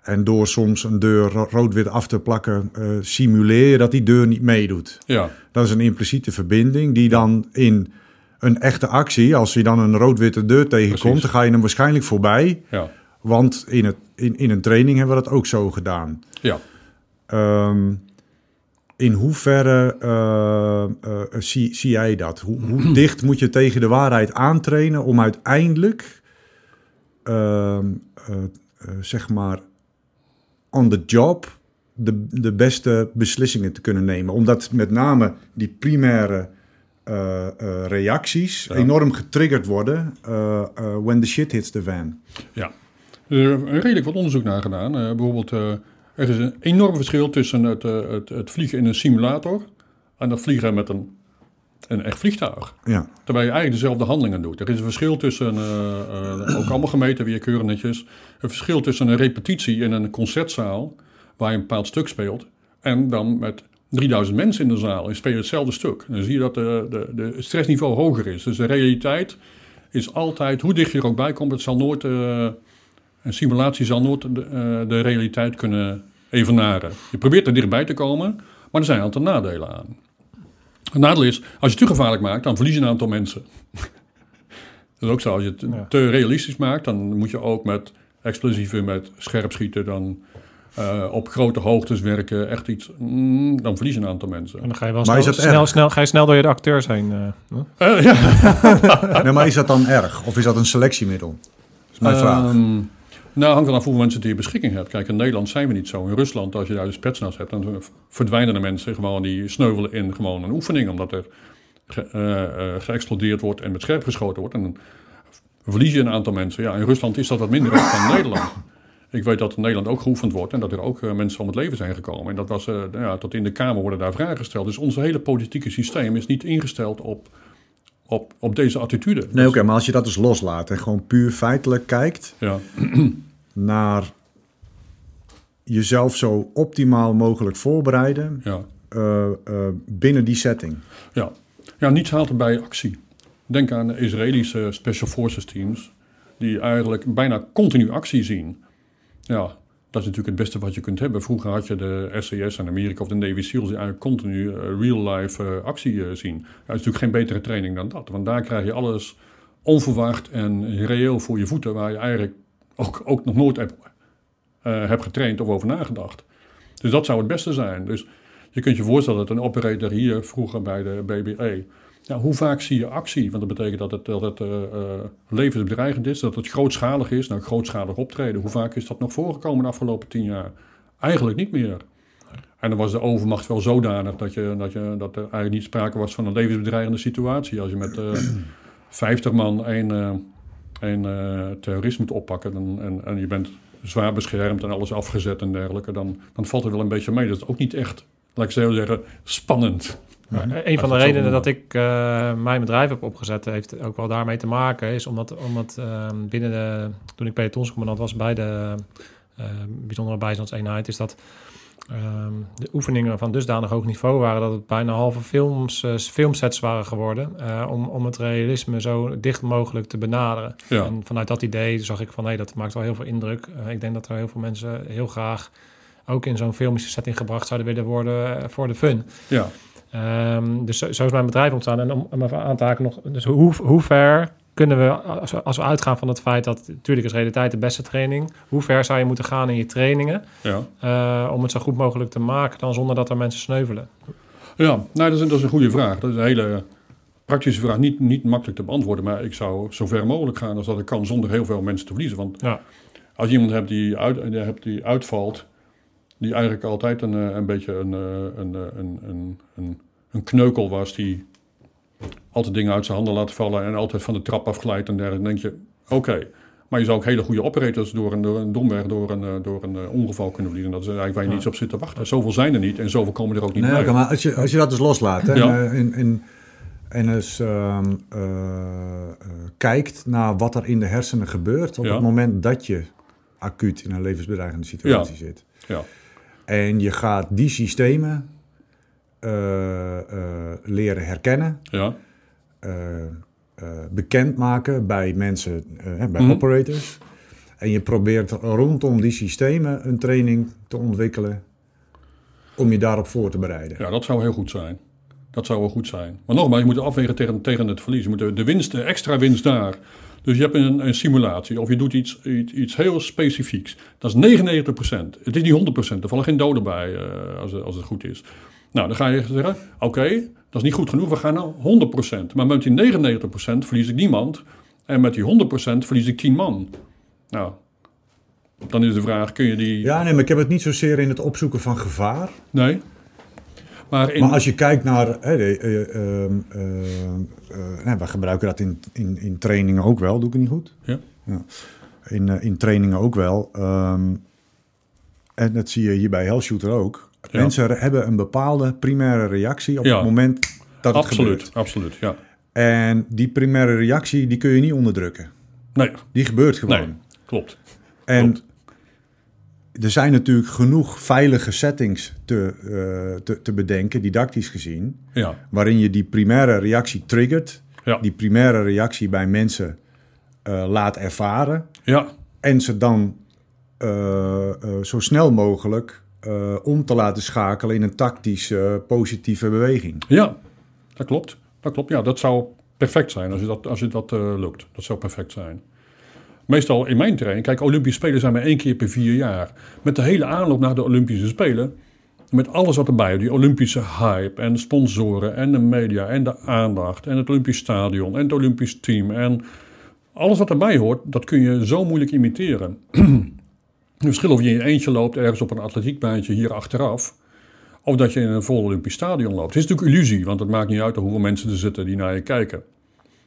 En door soms een deur ro- rood-wit af te plakken, eh, simuleer je dat die deur niet meedoet. Ja, Dat is een impliciete verbinding die dan in een echte actie, als je dan een rood-witte deur tegenkomt, Precies. dan ga je hem waarschijnlijk voorbij. ja, Want in, het, in, in een training hebben we dat ook zo gedaan. ja. Ehm, in hoeverre eh, eh, zie, zie jij dat? Hoe, hoe dicht moet je tegen de waarheid aantrainen om uiteindelijk, ehm, eh, eh, zeg maar, on the job de, de beste beslissingen te kunnen nemen? Omdat met name die primaire eh, eh, reacties Ja. enorm getriggerd worden eh, eh, when the shit hits the van. Ja, er is redelijk wat onderzoek naar gedaan. Eh, bijvoorbeeld, eh, er is een enorm verschil tussen het, eh, het, het vliegen in een simulator en het vliegen met een, een echt vliegtuig. Ja, Terwijl je eigenlijk dezelfde handelingen doet. Er is een verschil tussen, ook allemaal gemeten weer keurig netjes, een verschil tussen een repetitie in een concertzaal, waar je een bepaald stuk speelt, en dan met 3000 mensen in de zaal en je speelt hetzelfde stuk. Dan zie je dat de, de, de het stressniveau hoger is. Dus de realiteit is altijd, hoe dicht je er ook bij komt, het zal nooit, een simulatie zal nooit de, eh, de realiteit kunnen evenaren. Je probeert er dichtbij te komen, maar er zijn een aantal nadelen aan. Het nadeel is, als je het te gevaarlijk maakt, dan verlies je een aantal mensen. Dat is ook zo. Als je het Ja. te realistisch maakt, dan moet je ook met explosieven, met scherpschieten, dan eh, op grote hoogtes werken. Echt iets, mm, dan verlies je een aantal mensen. En dan ga je wel Maar is snel, snel, erg? snel, ga je snel door je de acteurs heen. eh, huh? Eh, ja. nee, maar is dat dan erg? Of is dat een selectiemiddel? Dat is mijn vraag. Nou, hangt er af hoeveel mensen die je beschikking hebt. Kijk, in Nederland zijn we niet zo. In Rusland, als je daar de spetsnaz hebt, dan verdwijnen de mensen gewoon die sneuvelen in gewoon een oefening. Omdat er ge, eh, eh, geëxplodeerd wordt en met scherp geschoten wordt. En dan verlies je een aantal mensen. Ja, in Rusland is dat wat minder dan in Nederland. Ik weet dat in Nederland ook geoefend wordt en dat er ook eh, mensen om het leven zijn gekomen. En dat was, nou ja, tot in de Kamer worden daar vragen gesteld. Dus ons hele politieke systeem is niet ingesteld op op, op deze attitude. Nee, oké, maar als je dat dus loslaat en gewoon puur feitelijk kijkt Ja, naar jezelf zo optimaal mogelijk voorbereiden ja, eh, eh, binnen die setting. ja. ja, niets haalt er bij actie. Denk aan de Israëlische Special Forces teams, die eigenlijk bijna continu actie zien. Ja, dat is natuurlijk het beste wat je kunt hebben. Vroeger had je de SAS in Amerika of de Navy SEALs die eigenlijk continu eh, real-life actie zien. Dat is natuurlijk geen betere training dan dat, want daar krijg je alles onverwacht en reëel voor je voeten, waar je eigenlijk ook, ook nog nooit hebt, eh, hebt getraind of over nagedacht. Dus dat zou het beste zijn. Dus je kunt je voorstellen dat een operator hier vroeger bij de BBE. Ja, hoe vaak zie je actie? Want dat betekent dat het, dat eh, eh, levensbedreigend is, dat het grootschalig is. Nou, grootschalig optreden. Hoe vaak is dat nog voorgekomen de afgelopen tien jaar? Eigenlijk niet meer. En dan was de overmacht wel zodanig dat, je, dat, je, dat er eigenlijk niet sprake was van een levensbedreigende situatie. Als je met eh 50 man één, één eh, terrorist moet oppakken dan, en, en je bent zwaar beschermd en alles afgezet en dergelijke, dan, dan valt het wel een beetje mee. Dat is ook niet echt, laat ik zo zeggen, spannend. Maar Een van de redenen dat ik eh, mijn bedrijf heb opgezet, heeft ook wel daarmee te maken. Is omdat, omdat eh, binnen de, toen ik pelotonscommandant was bij de eh, bijzondere bijstandseenheid, is dat ehm, de oefeningen van dusdanig hoog niveau waren dat het bijna halve films, eh, filmsets waren geworden. eh, om, om het realisme zo dicht mogelijk te benaderen. Ja. En vanuit dat idee zag ik van nee, dat maakt wel heel veel indruk. Eh, ik denk dat er heel veel mensen heel graag ook in zo'n filmische setting gebracht zouden willen worden voor de fun. Ja, Ehm, dus zo, zo is mijn bedrijf ontstaan. En om, om even aan te haken nog, dus hoe, hoe ver kunnen we, als we, uitgaan van het feit dat, natuurlijk is realiteit de beste training, hoe ver zou je moeten gaan in je trainingen ja. eh, om het zo goed mogelijk te maken dan zonder dat er mensen sneuvelen? Ja, nou, dat, is, een- dat is een goede vraag. Dat is een hele praktische vraag. Niet, niet makkelijk te beantwoorden, maar ik zou zo ver mogelijk gaan als dat ik kan zonder heel veel mensen te verliezen. Want Ja, als je iemand hebt die, uit, die, hebt die uitvalt, die eigenlijk altijd een, eh, een beetje een, een, eh, een, een, een, een kneukel was, die altijd dingen uit zijn handen laat vallen en altijd van de trap afglijdt en dergelijke, dan denk je, oké. Maar je zou ook hele goede operators door een, door een domweg, door een, eh, door een eh, ongeval kunnen verliezen. Dat is eigenlijk waar je Ja. niet op zit te wachten. Zoveel zijn er niet en zoveel komen er ook niet Nee, bij. maar als je, als je dat dus loslaat hè, Ja. en, en, en, en eens ehm, eh, eh, kijkt naar wat er in de hersenen gebeurt op Ja. het moment dat je acuut in een levensbedreigende situatie zit. Ja. En je gaat die systemen eh, eh, leren herkennen, Ja, eh, eh, bekendmaken bij mensen, eh, bij Mhm. operators. En je probeert rondom die systemen een training te ontwikkelen om je daarop voor te bereiden. Ja, dat zou heel goed zijn. Dat zou wel goed zijn. Maar nogmaals, je moet afwegen tegen, tegen het verlies. Je moet de, winst, de extra winst daar. Dus je hebt een, een simulatie of je doet iets, iets, iets heel specifieks. Dat is 99%. Het is niet 100%. Er vallen geen doden bij eh, als, als het goed is. Nou, dan ga je zeggen, oké, dat is niet goed genoeg. We gaan naar 100%. Maar met die 99% verlies ik niemand. En met die 100% verlies ik 10 man. Nou, dan is de vraag, kun je die... Ja, nee, maar ik heb het niet zozeer in het opzoeken van gevaar. Nee? Maar, in, Maar als je kijkt naar. Hè, de, eh, ehm, eh, nou, we gebruiken dat in, in, in trainingen ook wel, doe ik het niet goed? Ja. In, eh, in trainingen ook wel. Ehm, en dat zie je hier bij Hellshooter ook. Ja. Mensen hebben een bepaalde primaire reactie op Ja. het moment dat het absoluut, gebeurt. absoluut, ja. En die primaire reactie die kun je niet onderdrukken. Nee, Die gebeurt gewoon. nee, klopt. En Klopt. er zijn natuurlijk genoeg veilige settings te, eh, te, te bedenken, didactisch gezien, Ja, waarin je die primaire reactie triggert, ja, die primaire reactie bij mensen eh, laat ervaren ja, en ze dan eh, zo snel mogelijk eh, om te laten schakelen in een tactische positieve beweging. ja, dat klopt. Dat klopt, ja. Dat zou perfect zijn als je dat, als je dat eh, lukt. Dat zou perfect zijn. Meestal in mijn training, kijk, Olympische Spelen zijn maar één keer per vier jaar. Met de hele aanloop naar de Olympische Spelen, met alles wat erbij die Olympische hype en sponsoren en de media en de aandacht en het Olympisch stadion en het Olympisch team en alles wat erbij hoort, dat kun je zo moeilijk imiteren. Het verschil of je in je eentje loopt ergens op een atletiekbaantje hier achteraf, of dat je in een vol Olympisch stadion loopt. Het is natuurlijk illusie, want het maakt niet uit hoeveel mensen er zitten die naar je kijken.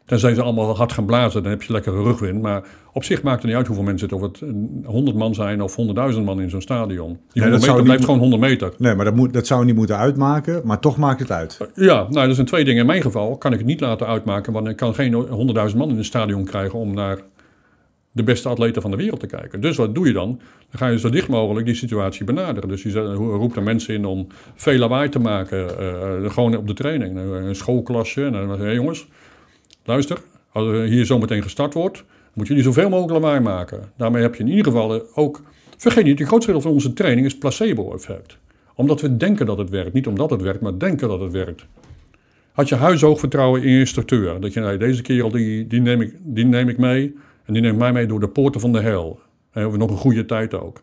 Tenzij ze allemaal hard gaan blazen, dan heb je lekkere rugwind. Maar op zich maakt het niet uit hoeveel mensen zitten. Of het een 100 man zijn of 100.000 man in zo'n stadion. Die 100 dat meter blijft gewoon 100 meter. Nee, maar dat, moet, dat zou niet moeten uitmaken, maar toch maakt het uit. Ja, nou, dat zijn twee dingen. In mijn geval kan ik het niet laten uitmaken, want ik kan geen 100.000 man in een stadion krijgen om naar de beste atleten van de wereld te kijken. Dus wat doe je dan? Dan ga je zo dicht mogelijk die situatie benaderen. Dus je roept er mensen in om veel lawaai te maken, eh, gewoon op de training. Een schoolklasje. En dan hey jongens, luister, als er hier zometeen gestart wordt, moet jullie zoveel mogelijk lawaai maken. Daarmee heb je in ieder geval eh, ook... Vergeet niet, het grootste deel van onze training is placebo-effect. Omdat we denken dat het werkt. Niet omdat het werkt, maar denken dat het werkt. Had je huishoog vertrouwen in je instructeur. Dat je, nee, deze kerel die, die, neem ik, die neem ik mee. En die neemt mij mee door de poorten van de hel. Over nog een goede tijd ook.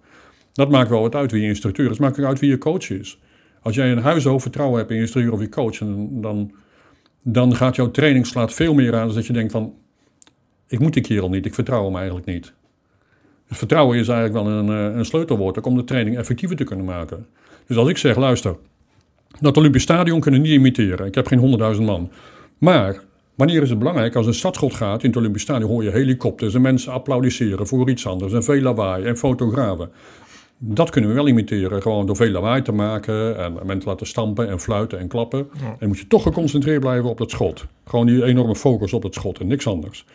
Dat maakt wel wat uit wie je instructeur is. Het maakt ook uit wie je coach is. Als jij een huishoog vertrouwen hebt in je instructeur of je coach. Dan, dan gaat jouw training slaat veel meer aan. Dan dat je denkt van... Ik moet die kerel niet. Ik vertrouw hem eigenlijk niet. Dus vertrouwen is eigenlijk wel een, eh, een sleutelwoord. Ook om de training effectiever te kunnen maken. Dus als ik zeg, luister... Dat Olympisch Stadion kunnen we niet imiteren. Ik heb geen honderdduizend man. Maar wanneer is het belangrijk? Als een stadschot gaat in het Olympisch Stadion hoor je helikopters en mensen applaudisseren voor iets anders. En veel lawaai en fotografen. Dat kunnen we wel imiteren. Gewoon door veel lawaai te maken en mensen laten stampen en fluiten en klappen. En dan moet je toch geconcentreerd blijven op dat schot. Gewoon die enorme focus op het schot en niks anders.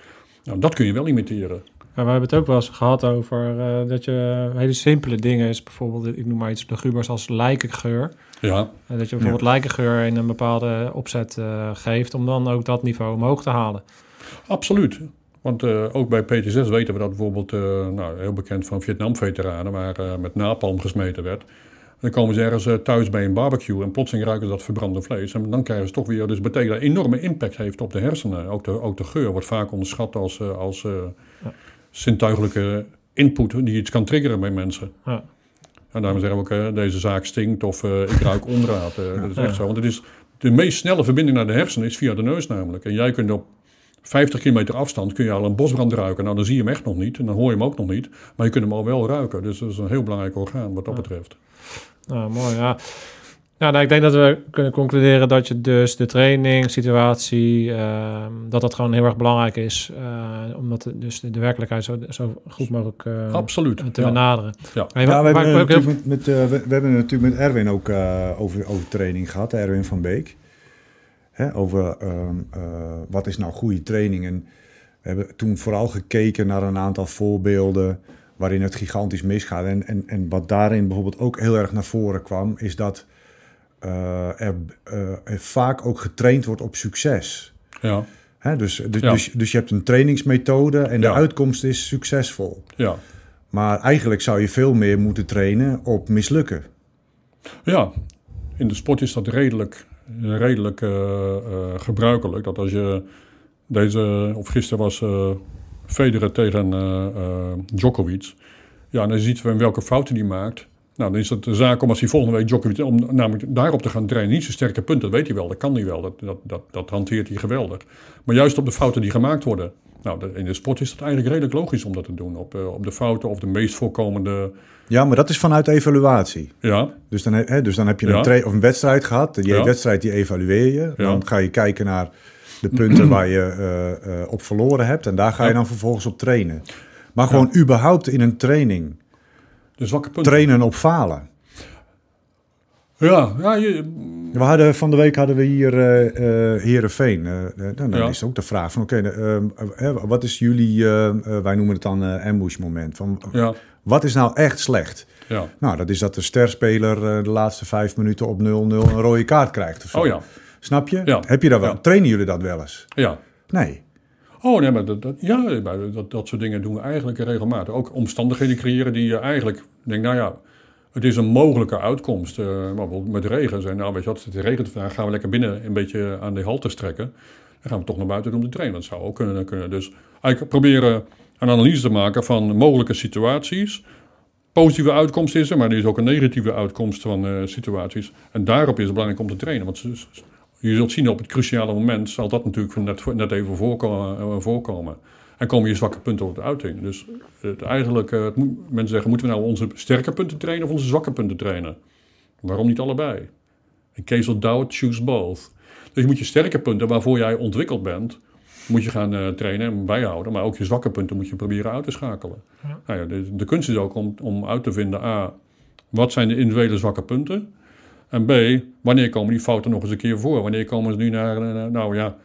Nou, dat kun je wel imiteren. Ja, we hebben het ook wel eens gehad over eh, dat je hele simpele dingen is. Bijvoorbeeld, ik noem maar iets lugubers als lijkengeur. Ja, En dat je bijvoorbeeld lijkengeur in een bepaalde opzet eh, geeft om dan ook dat niveau omhoog te halen. Absoluut. Want eh, ook bij PT6 weten we dat bijvoorbeeld, eh, nou, heel bekend van Vietnam-veteranen, waar eh, met napalm gesmeten werd. Dan komen ze ergens eh, thuis bij een barbecue en plotseling ruiken ze dat verbrande vlees. En dan krijgen ze toch weer, dus betekent dat een enorme impact heeft op de hersenen. Ook de, ook de geur wordt vaak onderschat als, eh, als eh, zintuigelijke input die iets kan triggeren bij mensen. Ja. En daarom zeggen we ook, eh, deze zaak stinkt of eh, ik ruik onraad. Eh, dat is echt zo. Want het is, de meest snelle verbinding naar de hersenen is via de neus namelijk. En jij kunt op 50 kilometer afstand kun je al een bosbrand ruiken. Nou, dan zie je hem echt nog niet en dan hoor je hem ook nog niet. Maar je kunt hem al wel ruiken. Dus dat is een heel belangrijk orgaan wat dat betreft. Nou, mooi, ja. Ja, nou, ik denk dat we kunnen concluderen dat je dus de training, situatie, ehm, dat dat gewoon heel erg belangrijk is. eh, omdat de, dus de, de werkelijkheid zo, zo goed mogelijk eh, Absoluut. te Ja. benaderen. Ja. Hey, Ja, wa- we, hebben ook natuurlijk met, eh, we, we hebben het natuurlijk met Erwin ook eh, over, over training gehad, Erwin van Beek. Hè, over ehm, eh, wat is nou goede training. En we hebben toen vooral gekeken naar een aantal voorbeelden waarin het gigantisch misgaat. En, en, en wat daarin bijvoorbeeld ook heel erg naar voren kwam, is dat er, eh, er vaak ook getraind wordt op succes. Ja. Hè, dus, dus, Ja. dus, dus je hebt een trainingsmethode en de Ja. uitkomst is succesvol. Ja. Maar eigenlijk zou je veel meer moeten trainen op mislukken. Ja, in de sport is dat redelijk, redelijk eh, eh, gebruikelijk. Dat als je deze, of gisteren was eh Federer tegen eh, eh, Djokovic. Ja, en dan ziet we welke fouten die maakt. Nou, dan is het de zaak om als hij volgende week Djokovic, om namelijk daarop te gaan trainen. Niet zo sterke punten, dat weet hij wel, dat kan hij wel. Dat, dat, dat, dat hanteert hij geweldig. Maar juist op de fouten die gemaakt worden. Nou, in de sport is dat eigenlijk redelijk logisch om dat te doen. Op, eh, op de fouten of de meest voorkomende. Ja, maar dat is vanuit evaluatie. Ja, Dus dan, hè, dus dan heb je een, Ja. of een wedstrijd gehad. Die Ja. wedstrijd die evalueer je. Ja. Dan ga je kijken naar de punten waar je eh, eh, op verloren hebt. En daar ga je dan vervolgens op trainen. Maar gewoon überhaupt in een training. De zwakke punten. Trainen op falen. Ja, ja je, We hadden, van de week hadden we hier eh eh Heerenveen. Eh, eh, dan dan Ja. is ook de vraag van, oké, eh, eh, wat is jullie, wij noemen het dan ambush moment. Van, ja, Wat is nou echt slecht? ja. Nou, dat is dat de sterspeler de laatste vijf minuten op 0-0 een rode kaart krijgt. Of zo. Oh ja, Snap je? Heb je dat wel? Trainen jullie dat wel eens? ja. Nee. Oh nee, maar dat, ja, dat, dat soort dingen doen we eigenlijk regelmatig. Ook omstandigheden creëren die je eigenlijk denkt, nou ja, het is een mogelijke uitkomst. Eh, maar bijvoorbeeld met regen zijn, nou weet je wat, het regent vandaag, gaan we lekker binnen een beetje aan de halte trekken. Dan gaan we toch naar buiten om te trainen. Dat zou ook kunnen. kunnen. Dus eigenlijk proberen een analyse te maken van mogelijke situaties. Positieve uitkomst is er, maar er is ook een negatieve uitkomst van eh, situaties. En daarop is het belangrijk om te trainen. Want je zult zien op het cruciale moment zal dat natuurlijk net, net even voorkomen, eh, voorkomen. En komen je zwakke punten op de uiting. Dus het, eigenlijk, eh, het moet- mensen zeggen, moeten we nou onze sterke punten trainen of onze zwakke punten trainen? Waarom niet allebei? In case of doubt, choose both. Dus je moet je sterke punten waarvoor jij ontwikkeld bent, moet je gaan eh, trainen en bijhouden. Maar ook je zwakke punten moet je proberen uit te schakelen. Ja. Nou ja, de, de kunst is ook om, om uit te vinden, A, wat zijn de individuele zwakke punten? En B, wanneer komen die fouten nog eens een keer voor? Wanneer komen ze nu naar, eh, nou ja,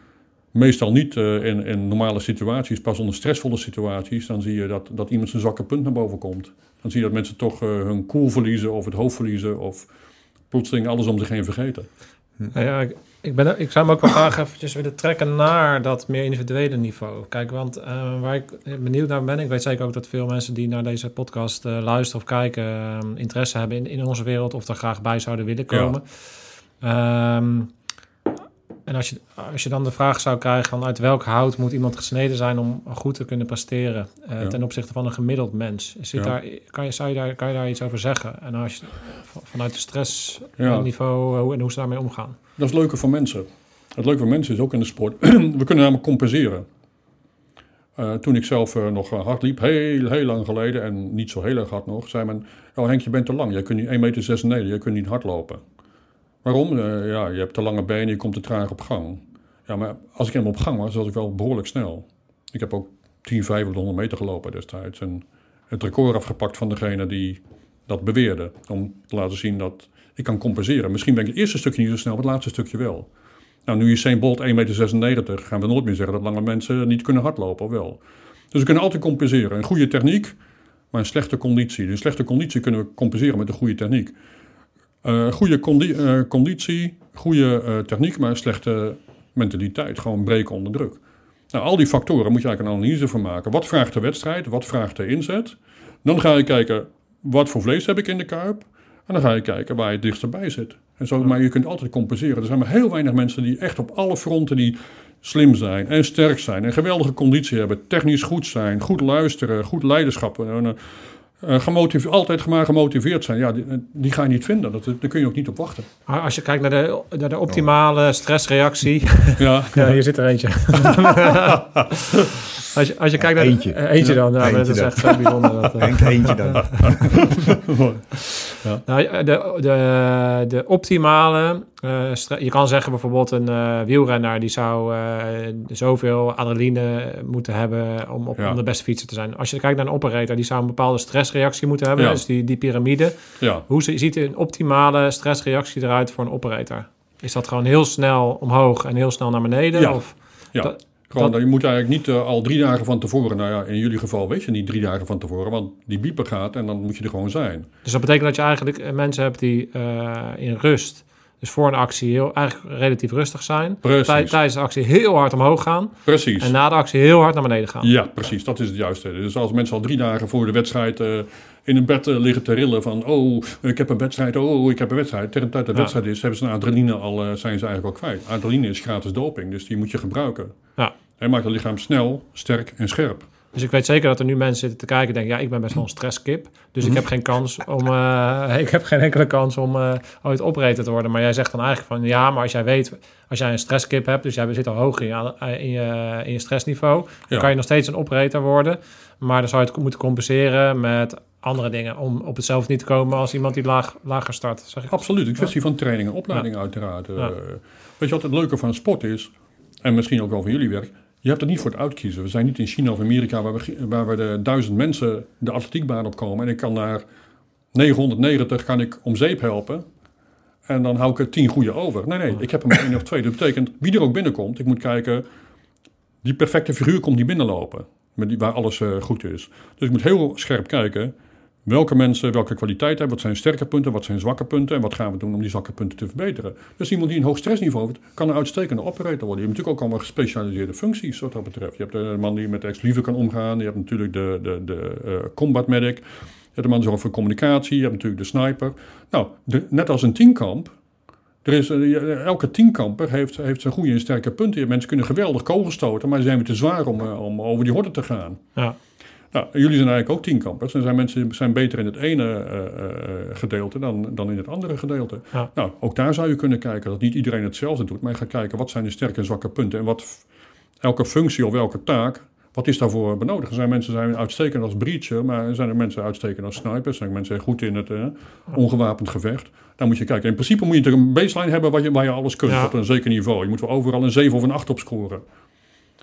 meestal niet eh, in, in normale situaties, pas onder stressvolle situaties, dan zie je dat, dat iemand zijn zwakke punt naar boven komt. Dan zie je dat mensen toch eh, hun koel verliezen of het hoofd verliezen of plotseling alles om zich heen vergeten. Nou ja, ik, ben, ik zou hem ook wel graag eventjes willen trekken naar dat meer individuele niveau. Kijk, want eh, waar ik benieuwd naar ben, ik weet zeker ook dat veel mensen die naar deze podcast eh, luisteren of kijken, eh, interesse hebben in, in onze wereld of er graag bij zouden willen komen. Ehm, en als je, als je dan de vraag zou krijgen van uit welk hout moet iemand gesneden zijn om goed te kunnen presteren Ja. ten opzichte van een gemiddeld mens. Zit Ja. daar, kan, je, zou je daar, kan je daar iets over zeggen? En als je, van- vanuit de stressniveau hoe, en hoe ze daarmee omgaan? Dat is leuke voor mensen. Het leuke voor mensen is ook in de sport. We kunnen namelijk compenseren. Eh, toen ik zelf eh, nog eh, hard liep, heel, heel lang geleden, en niet zo heel erg hard nog, zei men: Oh Henk, je bent te lang. Je kunt niet 1,96 meter, je kunt niet hard lopen. Waarom? Ja, je hebt te lange benen, je komt te traag op gang. Ja, maar als ik helemaal op gang was, was ik wel behoorlijk snel. Ik heb ook 10, 500 meter gelopen destijds. En het record afgepakt van degene die dat beweerde. Om te laten zien dat ik kan compenseren. Misschien ben ik het eerste stukje niet zo snel, maar het laatste stukje wel. Nou, nu is Usain Bolt 1,96 meter, gaan we nooit meer zeggen dat lange mensen niet kunnen hardlopen, wel? Dus we kunnen altijd compenseren. Een goede techniek, maar een slechte conditie. Dus slechte conditie kunnen we compenseren met een goede techniek. Eh, goede eh, conditie, goede eh, techniek, maar een slechte mentaliteit. Gewoon breken onder druk. Nou, al die factoren moet je eigenlijk een analyse van maken. Wat vraagt de wedstrijd? Wat vraagt de inzet? Dan ga je kijken, wat voor vlees heb ik in de kuip? En dan ga je kijken waar je het dichtst bij zit. En zo, maar je kunt altijd compenseren. Er zijn maar heel weinig mensen die echt op alle fronten die slim zijn en sterk zijn en geweldige conditie hebben, technisch goed zijn, goed luisteren, goed leiderschap, eh, eh, gemotiveerd, altijd maar gemotiveerd zijn. Ja, die, die ga je niet vinden. Dat, daar kun je ook niet op wachten. Maar als je kijkt naar de, naar de optimale stressreactie. Ja, ja, hier zit er eentje. als, je, als je kijkt naar Eentje. De, eh, eentje dan. Ja, Eentje dat is dan. echt zo bijzonder. Dat, eh. Eentje dan. Nou, ja, de, de, de optimale, eh, je kan zeggen bijvoorbeeld een eh, wielrenner die zou eh, zoveel adrenaline moeten hebben om, op, Ja. om de beste fietser te zijn. Als je kijkt naar een operator, die zou een bepaalde stressreactie moeten hebben, Ja. dus die, die piramide. ja. Hoe zi- ziet een optimale stressreactie eruit voor een operator? Is dat gewoon heel snel omhoog en heel snel naar beneden? Ja. Of. Dat- Gewoon, dat- je moet eigenlijk niet al drie dagen van tevoren, nou ja, in jullie geval weet je niet drie dagen van tevoren, want die bieper gaat en dan moet je er gewoon zijn. dus dat betekent dat je eigenlijk mensen hebt die in rust, dus voor een actie heel, eigenlijk relatief rustig zijn. Precies. Tijdens de actie heel hard omhoog gaan. Precies. En na de actie heel hard naar beneden gaan. Ja, precies. Dat is het juiste. Dus als mensen al drie dagen voor de wedstrijd eh, in een bed eh, liggen te rillen van... oh, ik heb een wedstrijd, oh, ik heb een wedstrijd. Tegen de tijd dat de Ja. wedstrijd is, hebben ze een adrenaline al, eh, zijn ze eigenlijk al kwijt. Adrenaline is gratis doping, dus die moet je gebruiken. Ja. Hij maakt het lichaam snel, sterk en scherp. Dus ik weet zeker dat er nu mensen zitten te kijken en denken... ja, ik ben best wel een stresskip. Dus ik Mhm. heb geen kans om... eh, ik heb geen enkele kans om eh, ooit operator te worden. Maar jij zegt dan eigenlijk van... ja, maar als jij weet... als jij een stresskip hebt... dus jij zit al hoog in je, in je, in je stressniveau... dan Ja. kan je nog steeds een operator worden. Maar dan zou je het moeten compenseren met andere dingen... om op hetzelfde niet te komen als iemand die laag, lager start. Zeg ik. Absoluut, een kwestie van training en opleiding uiteraard. Eh. Weet je wat het leuke van sport is? En misschien ook wel van jullie werk. Je hebt het niet voor het uitkiezen. We zijn niet in China of Amerika waar we, waar de duizend mensen de atletiekbaan op komen. En ik kan naar 990 kan ik om zeep helpen. En dan hou ik er tien goede over. Nee, nee, ik heb er maar één of twee. Dat betekent, wie er ook binnenkomt, ik moet kijken... Die perfecte figuur komt niet binnenlopen. Met die, waar alles eh, goed is. Dus ik moet heel scherp kijken... Welke mensen welke kwaliteit hebben, wat zijn sterke punten, wat zijn zwakke punten en wat gaan we doen om die zwakke punten te verbeteren. Dus iemand die een hoog stressniveau heeft, kan een uitstekende operator worden. Je hebt natuurlijk ook allemaal gespecialiseerde functies wat dat betreft. Je hebt de man die met explosieven kan omgaan, je hebt natuurlijk de, de, de eh, combat medic, je hebt de man zorgt voor communicatie, je hebt natuurlijk de sniper. Nou, net als een tienkamp, er is, eh, elke tienkamper heeft, heeft zijn goede en sterke punten. Mensen kunnen geweldig kogels stoten, maar zijn weer te zwaar om, eh, om over die horde te gaan. Ja. Nou, jullie zijn eigenlijk ook tienkampers. En zijn mensen zijn beter in het ene eh, eh, gedeelte dan, dan in het andere gedeelte. Ja. Nou, ook daar zou je kunnen kijken dat niet iedereen hetzelfde doet. Maar je gaat kijken wat zijn de sterke en zwakke punten. En wat elke functie of welke taak, wat is daarvoor benodigd? Er zijn mensen zijn uitstekend als breacher, maar er zijn er mensen uitstekend als snipers. Er zijn mensen goed in het eh, ongewapend gevecht. Daar moet je kijken. In principe moet je er een baseline hebben waar je, waar je alles kunt Ja. op een zeker niveau. Je moet wel overal een 7 of een 8 op scoren.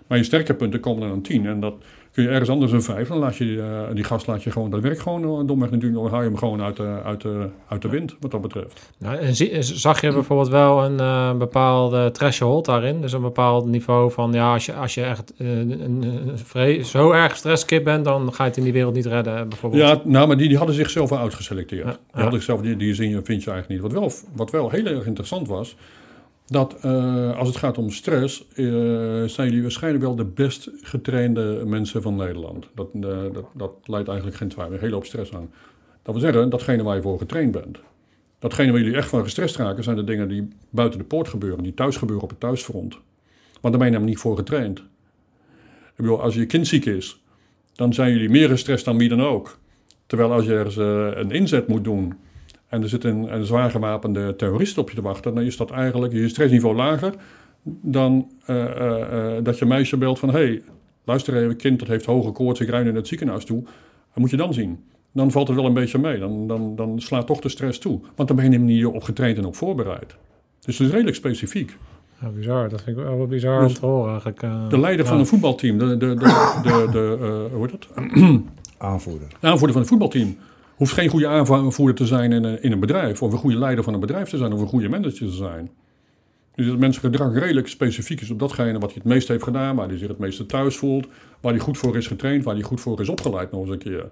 Maar je sterke punten komen er een 10. En dat kun je ergens anders een 5. Dan laat je eh, die gast laat je gewoon, dat werkt gewoon uh, domweg natuurlijk. Dan haal je hem gewoon uit de, uit de, uit de wind, wat dat betreft. Nou, en zie- zag je bijvoorbeeld wel een eh, bepaalde threshold daarin? Dus een bepaald niveau van, ja, als je, als je echt eh, een, zo erg stresskip bent, dan ga je het in die wereld niet redden, bijvoorbeeld. Ja, nou, maar die, die hadden zichzelf wel uitgeselecteerd. Ja, Die, hadden zichzelf, die, die zin je- vind je eigenlijk niet. Wat wel, wat wel heel erg interessant was, dat eh, als het gaat om stress, eh, zijn jullie waarschijnlijk wel de best getrainde mensen van Nederland. Dat, eh, dat, dat leidt eigenlijk geen twijfel, een hele hoop stress aan. Dat wil zeggen, datgene waar je voor getraind bent. Datgene waar jullie echt van gestrest raken, zijn de dingen die buiten de poort gebeuren, die thuis gebeuren op het thuisfront. Want daar ben je namelijk niet voor getraind. Als je kind ziek is, dan zijn jullie meer gestrest dan wie dan ook. Terwijl als je ergens een inzet moet doen en er zit een, een zwaar gewapende terrorist op je te wachten, dan is dat eigenlijk je stressniveau lager dan eh, eh, eh, dat je meisje belt van hé, hey, luister even, kind dat heeft hoge koorts, ik nu naar het ziekenhuis toe. Wat moet je dan zien? Dan valt het wel een beetje mee. Dan, dan, dan slaat toch de stress toe. Want dan ben je niet op getraind en op voorbereid. Dus het is redelijk specifiek. Ja, bizar. Dat vind ik wel bizar Dus om te horen eigenlijk. eh. De leider van een voetbalteam, de, de, de, de, de, eh, hoe heet dat? Aanvoerder. De aanvoerder van het voetbalteam hoeft geen goede aanvoerder te zijn in een, in een bedrijf. Of een goede leider van een bedrijf te zijn. Of een goede manager te zijn. Dus dat mensengedrag redelijk specifiek is op datgene wat hij het meest heeft gedaan. Waar hij zich het meeste thuis voelt. Waar hij goed voor is getraind. Waar hij goed voor is opgeleid nog eens een keer.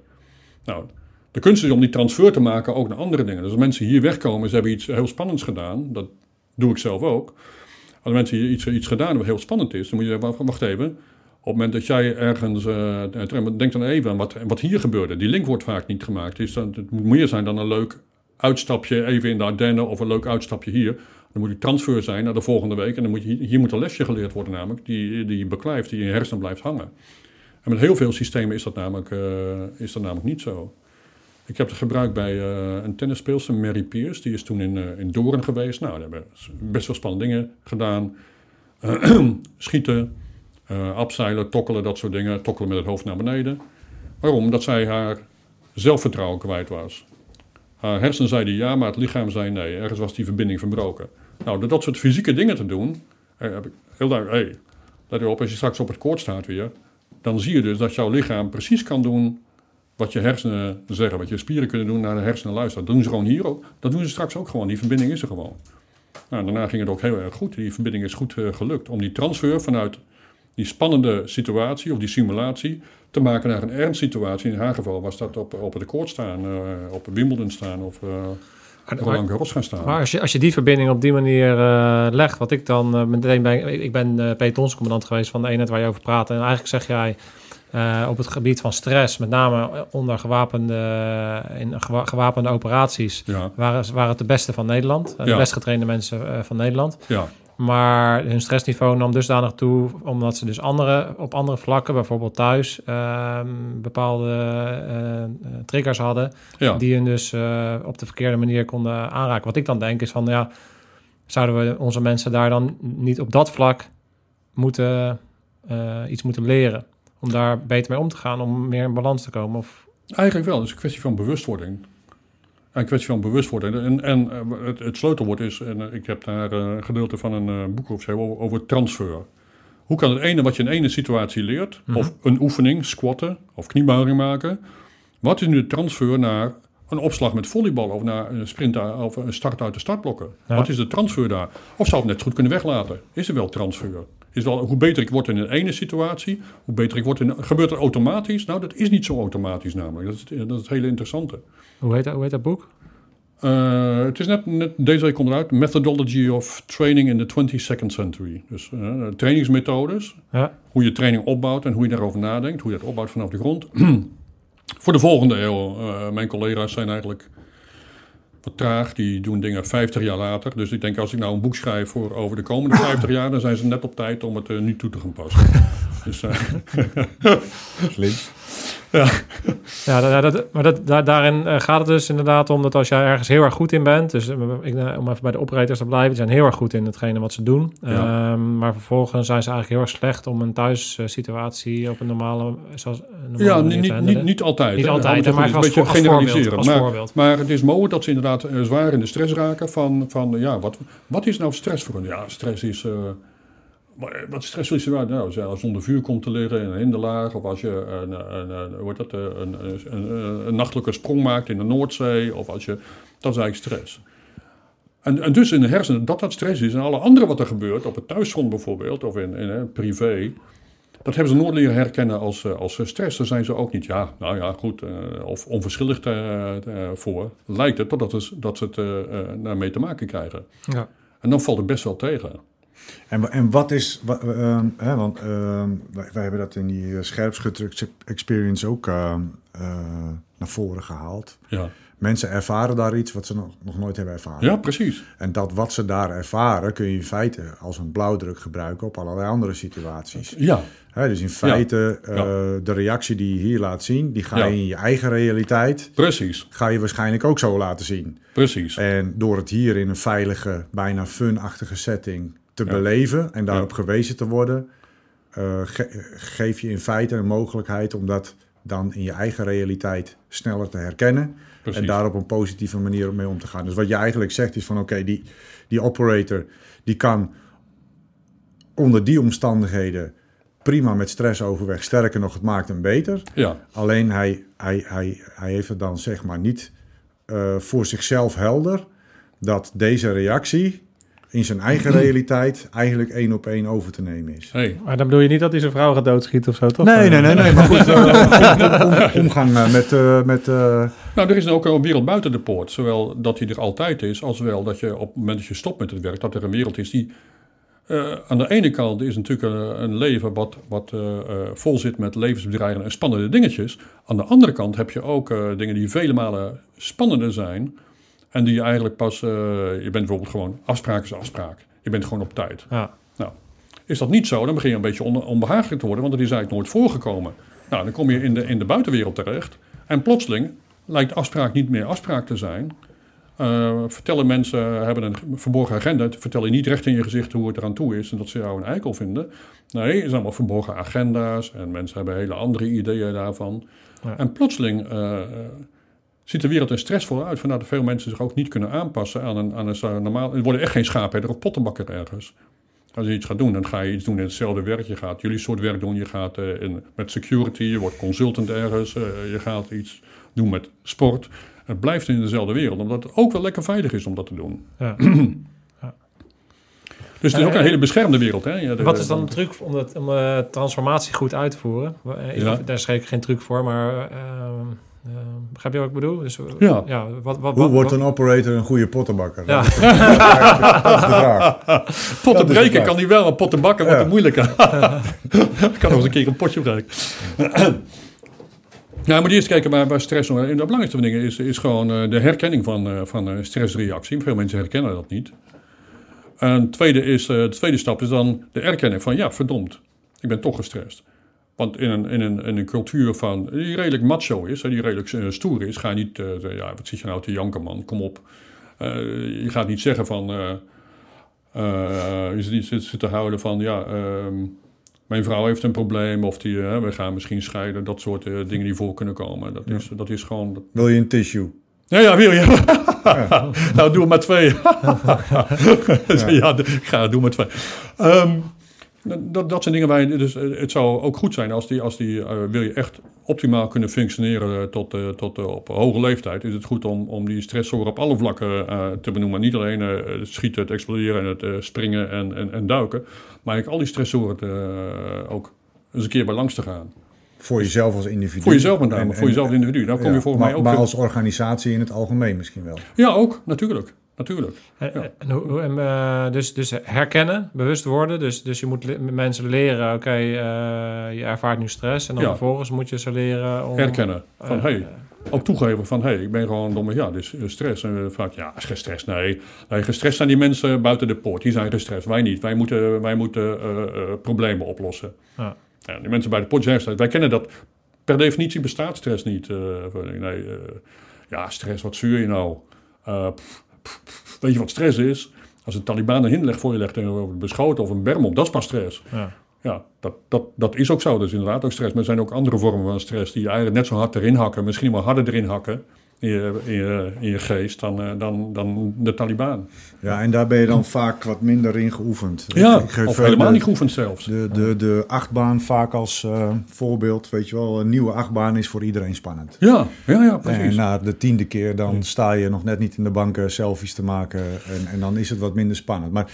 Nou, de kunst is om die transfer te maken ook naar andere dingen. Dus als mensen hier wegkomen, ze hebben iets heel spannends gedaan. Dat doe ik zelf ook. Als mensen hier iets, iets gedaan hebben wat heel spannend is, dan moet je wacht, wacht even. Op het moment dat jij ergens. eh, denk dan even aan wat, wat hier gebeurde. Die link wordt vaak niet gemaakt. Dus het moet meer zijn dan een leuk uitstapje even in de Ardennen of een leuk uitstapje hier. Dan moet die transfer zijn naar de volgende week. En dan moet je, hier moet een lesje geleerd worden, namelijk, die, die beklijft, die in je hersenen blijft hangen. En met heel veel systemen is dat namelijk, eh, is dat namelijk niet zo. Ik heb het gebruikt bij een tennisspeelster, Mary Pierce. Die is toen in, in Doorn geweest. Nou, daar hebben best wel spannende dingen gedaan. schieten, eh abseilen, tokkelen, dat soort dingen. Tokkelen met het hoofd naar beneden. Waarom? Omdat zij haar zelfvertrouwen kwijt was. Haar hersenen zeiden ja, maar het lichaam zei nee. Ergens was die verbinding verbroken. Nou, door dat soort fysieke dingen te doen, eh, heb ik heel duidelijk, hé, let op, als je straks op het koord staat weer, dan zie je dus dat jouw lichaam precies kan doen wat je hersenen zeggen, wat je spieren kunnen doen naar de hersenen luisteren. Dat doen ze gewoon hier ook. Dat doen ze straks ook gewoon. Die verbinding is er gewoon. Nou, daarna ging het ook heel erg goed. Die verbinding is goed eh, gelukt. Om die transfer vanuit die spannende situatie of die simulatie te maken naar een ernstsituatie. In haar geval was dat op, op het koord staan, eh, op Wimbledon staan of eh Roland Garros gaan staan. Maar als je, als je die verbinding op die manier eh, legt, wat ik dan meteen ben, ik, ik ben pelotonscommandant geweest van de eenheid waar je over praat. En eigenlijk zeg jij op het gebied van stress, met name onder gewapende, in gewa- gewapende operaties, ja, waren, waren het de beste van Nederland. De best getrainde mensen van Nederland. ja, Maar hun stressniveau nam dusdanig toe, omdat ze dus andere, op andere vlakken, bijvoorbeeld thuis, ehm, bepaalde eh, eh, triggers hadden. ja. Die hun dus eh, op de verkeerde manier konden aanraken. Wat ik dan denk is van, ja, zouden we onze mensen daar dan niet op dat vlak moeten, iets moeten leren? Om daar beter mee om te gaan, om meer in balans te komen? Of, Eigenlijk wel. Het is een kwestie van bewustwording. Een kwestie van bewustwording. En, en eh, het, het sleutelwoord is, en eh, ik heb daar eh, een gedeelte van een eh, boek over, over, over transfer. Hoe kan het ene wat je in ene situatie leert, Mhm. of een oefening, squatten of kniebuiging maken, wat is nu de transfer naar een opslag met volleybal of naar een sprint of een start uit de startblokken? Ja. Wat is de transfer daar? Of zou het net goed kunnen weglaten? Is er wel transfer? Is wel, hoe beter ik word in een ene situatie, hoe beter ik word in Gebeurt dat automatisch? Nou, dat is niet zo automatisch namelijk. Dat is, het- dat is het hele interessante. hoe, heet dat, hoe heet dat boek? Eh, het is net, net deze week komt eruit. Methodology of Training in the 22nd Century. Dus eh, trainingsmethodes. Ja. Hoe je training opbouwt en hoe je daarover nadenkt. Hoe je dat opbouwt vanaf de grond. Voor de volgende eeuw. eh, mijn collega's zijn eigenlijk wat traag. Die doen dingen 50 jaar later. Dus ik denk als ik nou een boek schrijf voor over de komende 50 jaar... dan zijn ze net op tijd om het eh, nu toe te gaan passen. dus, eh, Slim. Ja, da- dat, maar dat, da- daarin eh, gaat het dus inderdaad om dat als jij ergens heel erg goed in bent, dus eh, ik, eh, om even bij de operators te blijven, die zijn heel erg goed in hetgene wat ze doen. Ja. Ehm, maar vervolgens zijn ze eigenlijk heel erg slecht om een thuissituatie op een normale, zoals, een normale Ja, manier niet, te niet, niet, altijd. Niet hè. altijd, het maar even als een beetje voor- als voorbeeld, als maar, voorbeeld. maar het is mogelijk dat ze inderdaad zwaar in de stress raken van, van ja, wat, wat is nou stress voor hen? Ja, stress is, Maar Wat stress is er nou? nou? Als je onder vuur komt te liggen in een hinderlaag, of als je een, een, een, hoe heet dat, een, een, een, een nachtelijke sprong maakt in de Noordzee, of als je, dat is eigenlijk stress. En, en dus in de hersenen, dat dat stress is en alle andere wat er gebeurt, op het thuisgrond bijvoorbeeld, of in, privé, dat hebben ze nooit leren herkennen als, eh, als eh, stress. Daar zijn ze ook niet, ja, nou ja, goed, eh, of onverschillig eh, eh, voor. Lijkt het totdat ze, dat ze het eh, eh, daarmee te maken krijgen. Ja. En dan valt het best wel tegen. En, en wat is, wa- ehm, hè, want ehm, wij, wij hebben dat in die eh, scherpschutter ex- experience ook ehm, eh, naar voren gehaald. Ja, Mensen ervaren daar iets wat ze nog, nog nooit hebben ervaren. ja precies. En dat wat ze daar ervaren kun je in feite als een blauwdruk gebruiken op allerlei andere situaties. Ja, Hè, dus in feite, Ja. eh, de reactie die je hier laat zien, die ga Ja. je in je eigen realiteit, precies. ga je waarschijnlijk ook zo laten zien. Precies. En door het hier in een veilige, bijna fun-achtige setting te Ja. beleven en daarop gewezen te worden, ge- geef je in feite een mogelijkheid om dat dan in je eigen realiteit sneller te herkennen Precies. en daar op een positieve manier mee om te gaan. Dus wat je eigenlijk zegt is van oké, die, die operator die kan onder die omstandigheden prima met stress overweg. Sterker nog, het maakt hem beter. Ja, Alleen hij, hij, hij, hij heeft het dan zeg maar niet eh, voor zichzelf helder dat deze reactie in zijn eigen realiteit eigenlijk één op één over te nemen is. hey. Maar dan bedoel je niet dat hij zijn vrouw gaat doodschieten of zo, toch? Nee, nee, nee, nee, maar goed, eh, om- om- omgang eh, met, eh, met eh, Nou, er is ook een wereld buiten de poort. Zowel dat die er altijd is, als wel dat je op het moment dat je stopt met het werk, dat er een wereld is die. eh, aan de ene kant is natuurlijk een, een leven wat, wat vol zit met levensbedreigende en spannende dingetjes. Aan de andere kant heb je ook eh, dingen die vele malen spannender zijn. En die je eigenlijk pas. eh, je bent bijvoorbeeld gewoon. Afspraak is afspraak. Je bent gewoon op tijd. Ja. Nou, is dat niet zo, dan begin je een beetje on, onbehagelijk te worden, want dat is eigenlijk nooit voorgekomen. Nou, dan kom je in de, in de buitenwereld terecht en plotseling lijkt afspraak niet meer afspraak te zijn. Eh, vertellen mensen, hebben een verborgen agenda, vertel je niet recht in je gezicht hoe het eraan toe is en dat ze jou een eikel vinden. Nee, het zijn allemaal verborgen agenda's en mensen hebben hele andere ideeën daarvan. Ja. En plotseling eh, ziet de wereld er stressvol uit, vandaar dat veel mensen zich ook niet kunnen aanpassen aan een, aan een normaal... Er worden echt geen schaapherder of pottenbakker ergens. Als je iets gaat doen, dan ga je iets doen in hetzelfde werk. Je gaat jullie soort werk doen. Je gaat eh, in, met security, je wordt consultant ergens. eh, je gaat iets doen met sport. Het blijft in dezelfde wereld, omdat het ook wel lekker veilig is om dat te doen. Ja. Dus het is ook een hele beschermde wereld. Hè? Ja, de- Wat is dan de truc om, dat, om eh, transformatie goed uit te voeren? Eh, ik-. Daar is geen, geen truc voor, maar eh, eh, begrijp je wat ik bedoel? Dus, eh, Ja. ja wat, wat, hoe wat- wordt wat- een operator een goede pottenbakker? Ja. Dat is de vraag. Potten breken waar. kan hij wel, maar potten bakken wordt Ja. het moeilijker. kan nog eens een keer een potje breken. Ja, maar die eerst kijken bij, bij stress. En de belangrijkste van dingen is, is gewoon eh, de herkenning van, eh, van eh, stressreactie. Veel mensen herkennen dat niet. En tweede is, eh, de tweede stap is dan de erkenning van ja, verdomd, ik ben toch gestrest. Want in een, in een, in een cultuur van, die redelijk macho is, hè, die redelijk eh, stoer is, ga je niet, zeggen, ja, wat zit je nou te janken man, kom op. Eh, je gaat niet zeggen van, je zit zit, zit te houden van, ja, ehm, mijn vrouw heeft een probleem of die, we gaan misschien scheiden. Dat soort dingen die voor kunnen komen. Dat, is, dat is gewoon... dat- Wil je een tissue? Ja, ja, wil je? nou, doe maar twee. ja, d- ga, doe maar twee. Ehm, dat, dat zijn dingen waar je... Dus eh, het zou ook goed zijn als die... Als die eh, wil je echt optimaal kunnen functioneren tot, eh, tot eh, op hoge leeftijd... is het goed om, om die stressoren op alle vlakken te benoemen. Niet alleen het schieten, het exploderen en het springen en, en, en duiken... maar eigenlijk al die stressoren ook eens een keer bij langs te gaan. Voor jezelf als individu. Voor jezelf met name, En- voor jezelf als individu. Dan kom ja, je volgens maar, mij ook... Maar als organisatie in het algemeen misschien wel. Ja, ook, natuurlijk. Natuurlijk. En, Ja. en hoe- hoe- en, eh, dus, dus herkennen, bewust worden. Dus, dus je moet le- mensen leren, oké, eh, je ervaart nu stress. En dan Ja. vervolgens moet je ze leren om... Herkennen. Van, eh, hey, ook toegeven van, hé, hey, ik ben gewoon domme, ja, eh, stress. En vaak, ja, is geen stress. Nee, nee, gestrest zijn die mensen buiten de poort. Die zijn gestrest. Wij niet. Wij moeten, wij moeten problemen oplossen. Ja. Ja, die mensen bij de poort zijn gestrest. Wij kennen dat. Per definitie bestaat stress niet. nee, ja, stress, wat zuur je nou? Pff, pff, weet je wat stress is? Als een Taliban een hinderleg voor je legt en je wordt beschoten of een berm op, dat is pas stress. Ja. Ja, dat, dat, dat is ook zo. Dat is inderdaad ook stress. Maar er zijn ook andere vormen van stress die je eigenlijk net zo hard erin hakken, misschien wel harder erin hakken. In je, in je, in je geest dan, eh, dan, dan de Taliban. Ja, en daar ben je dan vaak wat minder in geoefend. Ja, Ik geef of helemaal de- niet geoefend zelfs. De, de, de achtbaan vaak als eh, voorbeeld, weet je wel, een nieuwe achtbaan is voor iedereen spannend. Ja, ja, ja, En precies. na de tiende keer dan sta je nog net niet in de banken selfies te maken en, en dan is het wat minder spannend. Maar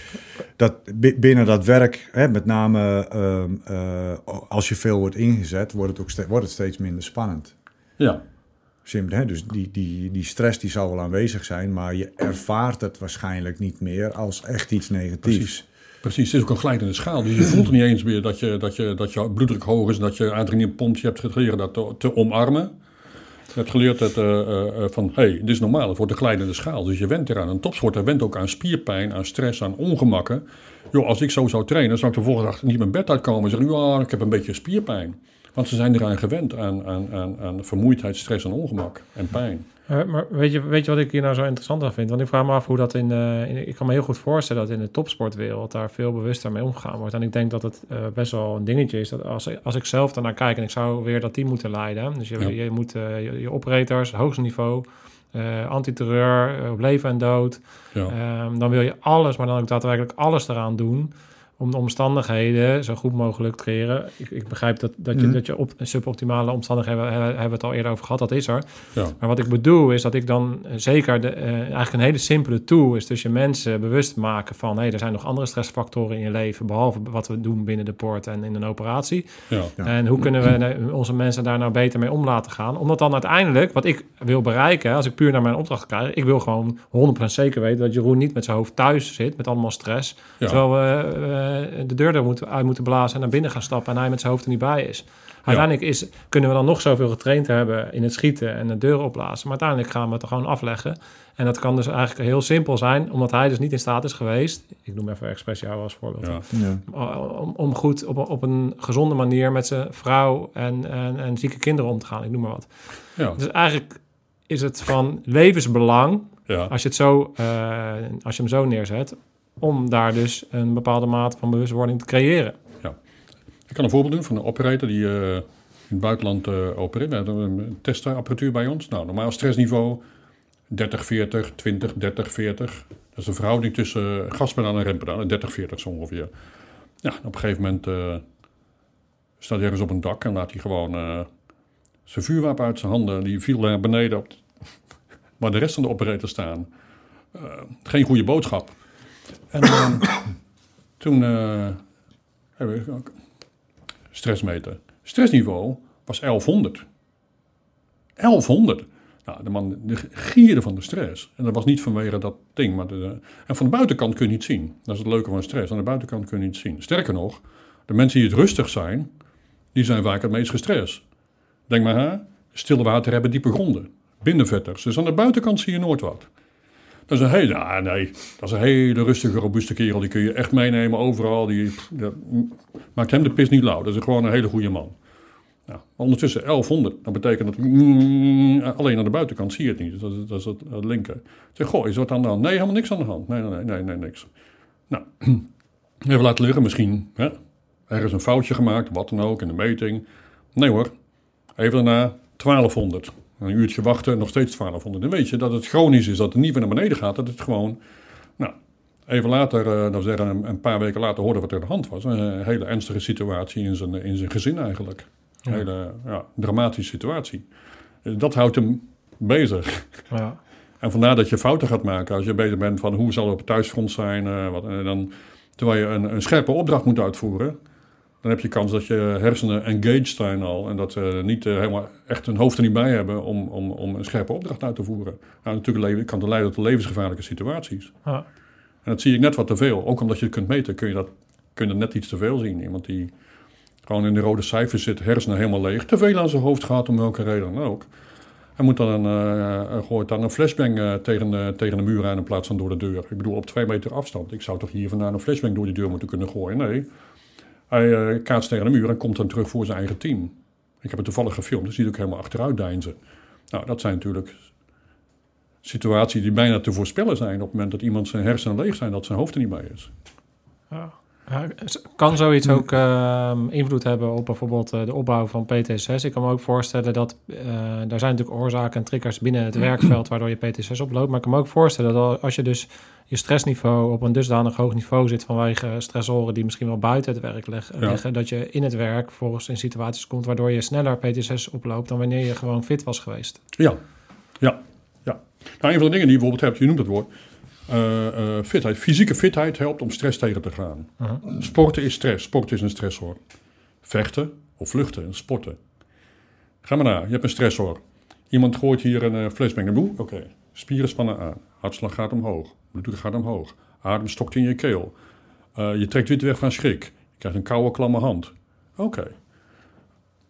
dat, bi- binnen dat werk, hè, met name ehm, eh, als je veel wordt ingezet, wordt het ook wordt het steeds minder spannend. Ja, hè? Dus die, die, die stress die zal wel aanwezig zijn, maar je ervaart het waarschijnlijk niet meer als echt iets negatiefs. Precies. precies. Het is ook een glijdende schaal. Dus je voelt niet eens meer dat je, dat je, dat je bloeddruk hoog is en dat je adrenaline pompt. Je hebt geleerd dat te, te omarmen. Je hebt geleerd dat, eh, eh, eh, van, hé, hey, dit is normaal, het wordt een glijdende schaal. Dus je went eraan. Een topsporter went ook aan spierpijn, aan stress, aan ongemakken. Joh, als ik zo zou trainen, zou ik de volgende dag niet mijn bed uitkomen en zeggen, ja, ik heb een beetje spierpijn. Want ze zijn eraan gewend, aan, aan, aan, aan vermoeidheid, stress en ongemak en pijn. Eh, maar weet je, weet je wat ik hier nou zo interessant aan vind? Want ik vraag me af hoe dat in, eh, in- Ik kan me heel goed voorstellen dat in de topsportwereld daar veel bewuster mee omgegaan wordt. En ik denk dat het eh, best wel een dingetje is. Dat als, als ik zelf daarnaar kijk en ik zou weer dat team moeten leiden. Dus je, Ja. je moet je, je operators, hoogste niveau, eh antiterreur, op leven en dood. Ja. Ehm, dan wil je alles, maar dan ook daadwerkelijk alles eraan doen om de omstandigheden zo goed mogelijk te creëren. Ik, ik begrijp dat, dat je, Mhm. dat je op, suboptimale omstandigheden, hebben, hebben we het al eerder over gehad, dat is er. Ja. Maar wat ik bedoel is dat ik dan eh, zeker de, eh, eigenlijk een hele simpele tool is dus je mensen bewust maken van hé, er zijn nog andere stressfactoren in je leven, behalve wat we doen binnen de poort en in een operatie. Ja. Ja. En hoe kunnen we onze mensen daar nou beter mee om laten gaan? Omdat dan uiteindelijk, wat ik wil bereiken, als ik puur naar mijn opdracht kijk, ik wil gewoon 100% zeker weten dat Jeroen niet met zijn hoofd thuis zit met allemaal stress. Ja. Terwijl we eh, de deur er moeten, uit moeten blazen en naar binnen gaan stappen en hij met zijn hoofd er niet bij is. Uiteindelijk is, kunnen we dan nog zoveel getraind hebben in het schieten en de deur opblazen. Maar uiteindelijk gaan we het er gewoon afleggen. En dat kan dus eigenlijk heel simpel zijn, omdat hij dus niet in staat is geweest. Ik noem even expres jou als voorbeeld. Ja. Ja. Om, om goed op, een- op een gezonde manier met zijn vrouw en, en, en zieke kinderen om te gaan. Ik noem maar wat. Ja. Dus eigenlijk is het van levensbelang, Ja. als je, het zo, eh, als je hem zo neerzet, om daar dus een bepaalde mate van bewustwording te creëren. Ik kan een voorbeeld doen van een operator die eh, in het buitenland eh opereert. We hebben een testapparatuur bij ons. Nou, normaal stressniveau 30, 40, 20, 30, 40. Dat is een verhouding tussen uh, gaspedaal en rempedaal. 30, 40 zo ongeveer. Ja, op een gegeven moment eh, staat hij ergens op een dak en laat hij gewoon eh, zijn vuurwapen uit zijn handen. Die viel naar beneden op waar de rest van de operator staan. Eh, geen goede boodschap. En eh, toen eh, hebben we ook stressmeter. Stressniveau was 1100. 1100. Nou, de man de gierde van de stress. En dat was niet vanwege dat ding. Maar en van de buitenkant kun je niet zien. Dat is het leuke van stress. Aan de buitenkant kun je niet zien. Sterker nog, de mensen die het rustig zijn, die zijn vaak het meest gestrest. Denk maar, hè? stille water hebben diepe gronden. Binnenvetters. Dus aan de buitenkant zie je nooit wat. Dat is een hele, ah, nee, dat is een hele rustige, robuuste kerel. Die kun je echt meenemen overal. Die, maakt hem de pis niet lauw. Dat is gewoon een hele goede man. Nou, ondertussen 1100. Dat betekent dat mm, alleen aan de buitenkant zie je het niet. Dus dat is, dat is het, linker. Zeg, goh, is er wat aan de hand? Nee, helemaal niks aan de hand. Nee, nee, nee, nee, nee niks. Nou, even laten liggen misschien. Hè? Ergens een foutje gemaakt, wat dan ook, in de meting. Nee hoor, even daarna 1200. Een uurtje wachten, nog steeds 1200. Dan weet je dat het chronisch is, dat het niet meer naar beneden gaat. Dat het gewoon, nou, even later, uh, nou zeggen, een, paar weken later hoorden wat er aan de hand was. Een hele ernstige situatie in zijn, in zijn gezin eigenlijk. Een ja. hele ja, dramatische situatie. Dat houdt hem bezig. Ja. En vandaar dat je fouten gaat maken als je bezig bent van hoe zal het op het thuisfront zijn. Uh, wat, en dan, terwijl je een, een scherpe opdracht moet uitvoeren, dan heb je kans dat je hersenen engaged zijn al. En dat ze niet uh, helemaal echt hun hoofd er niet bij hebben om, om, om een scherpe opdracht uit te voeren. Nou, natuurlijk kan dat leiden tot levensgevaarlijke situaties. Ja. En dat zie ik net wat te veel. Ook omdat je het kunt meten, kun je dat, kun je net iets te veel zien. Iemand die gewoon in de rode cijfers zit, hersenen helemaal leeg, te veel aan zijn hoofd gaat, om welke reden dan ook. Hij moet dan een, uh, gooit dan een flashbang uh, tegen, de, tegen de muur aan in plaats van door de deur. Ik bedoel, op twee meter afstand. Ik zou toch hier vandaan een flashbang door die deur moeten kunnen gooien? Nee. Hij uh, kaatst tegen de muur en komt dan terug voor zijn eigen team. Ik heb het toevallig gefilmd, dus ziet ook helemaal achteruit deinzen. Nou, dat zijn natuurlijk situaties die bijna te voorspellen zijn op het moment dat iemand zijn hersenen leeg zijn, dat zijn hoofd er niet bij is. Ja. Ja, Kan zoiets ook ehm, invloed hebben op bijvoorbeeld eh, de opbouw van PTSS? Ik kan me ook voorstellen dat eh daar zijn natuurlijk oorzaken en triggers binnen het werkveld waardoor je PTSS oploopt. Maar ik kan me ook voorstellen dat als je dus je stressniveau op een dusdanig hoog niveau zit vanwege stressoren die misschien wel buiten het werk Ja. liggen, dat je in het werk volgens in situaties komt waardoor je sneller PTSS oploopt dan wanneer je gewoon fit was geweest. Ja, ja, ja. Nou, een van de dingen die je bijvoorbeeld hebt, je noemt het woord, eh, eh, fitheid. Fysieke fitheid helpt om stress tegen te gaan. Sporten is stress. Sporten is een stressor. Vechten of vluchten is sporten. Ga maar na, je hebt een stressor. Iemand gooit hier een uh, flesbang naar boe. Oké, spieren spannen aan. Hartslag gaat omhoog. Bloeddruk gaat omhoog. Adem stokt in je keel. Eh, je trekt wit weg van schrik. Je krijgt een koude, klamme hand. Oké.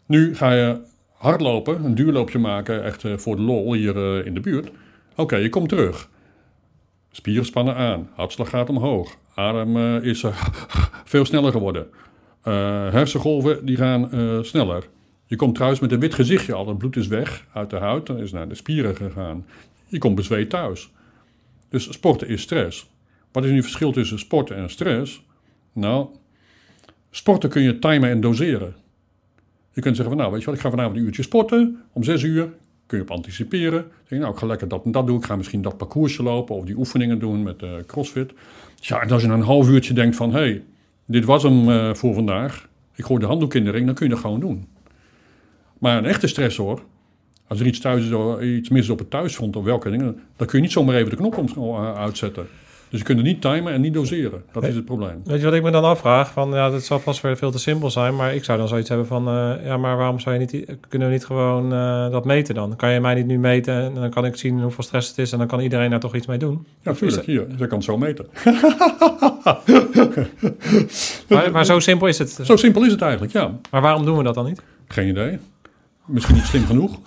Nu ga je hardlopen, een duurloopje maken, echt eh, voor de lol hier eh, in de buurt. Oké, je komt terug. Spieren spannen aan, hartslag gaat omhoog, adem eh, is eh, veel sneller geworden. Eh, hersengolven die gaan sneller. Je komt trouwens met een wit gezichtje al, het bloed is weg uit de huid, dan is naar de spieren gegaan. Je komt bezweet thuis. Dus sporten is stress. Wat is nu het verschil tussen sporten en stress? Nou, sporten kun je timen en doseren. Je kunt zeggen van nou, weet je wat, ik ga vanavond een uurtje sporten. Om zes uur kun je op anticiperen. Nou, ik ga lekker dat en dat doen. Ik ga misschien dat parcoursje lopen of die oefeningen doen met eh, crossfit. Ja, en als je na een half uurtje denkt van, hé, hey, dit was hem eh, voor vandaag. Ik gooi de handdoek in de ring, dan kun je dat gewoon doen. Maar een echte stressor, als er iets, thuis is, of iets mis is op het thuisfront of welke dingen, dan kun je niet zomaar even de knop om, eh, uitzetten. Dus je kunt het niet timen en niet doseren. Dat is het probleem. Weet je wat ik me dan afvraag? Van, ja, dat zal vast weer veel te simpel zijn, maar ik zou dan zoiets hebben van, eh, ja, maar waarom zou je niet, kunnen we niet gewoon eh, dat meten dan? Kan je mij niet nu meten en dan kan ik zien hoeveel stress het is en dan kan iedereen daar toch iets mee doen? Ja, natuurlijk. Hier, je kan het zo meten. Maar, maar zo simpel is het. Zo simpel is het eigenlijk, ja. Maar waarom doen we dat dan niet? Geen idee. Misschien niet slim genoeg.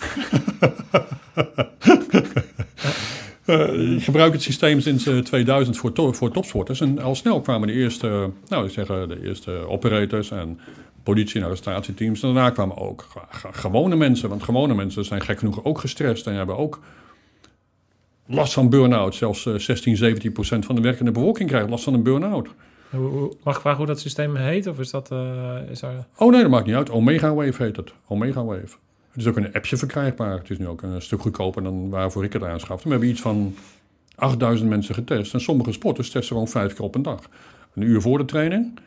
Eh, ik gebruik het systeem sinds eh, 2000 voor, to- voor topsporters. En al snel kwamen de eerste, eh, nou, ik zeg, eh, de eerste operators en politie- en arrestatieteams. En daarna kwamen ook ge- ge- gewone mensen. Want gewone mensen zijn gek genoeg ook gestrest en hebben ook last van burn-out. Zelfs eh, 16, 17 procent van de werkende bevolking krijgt last van een burn-out. Mag ik vragen hoe dat systeem heet? Of is dat... eh, is daar... Oh nee, dat maakt niet uit. Omega Wave heet het. Omega Wave. Het is ook een appje verkrijgbaar. Het is nu ook een stuk goedkoper dan waarvoor ik het aanschafte. We hebben iets van 8000 mensen getest. En sommige sporters testen gewoon vijf keer op een dag. Een uur voor de training,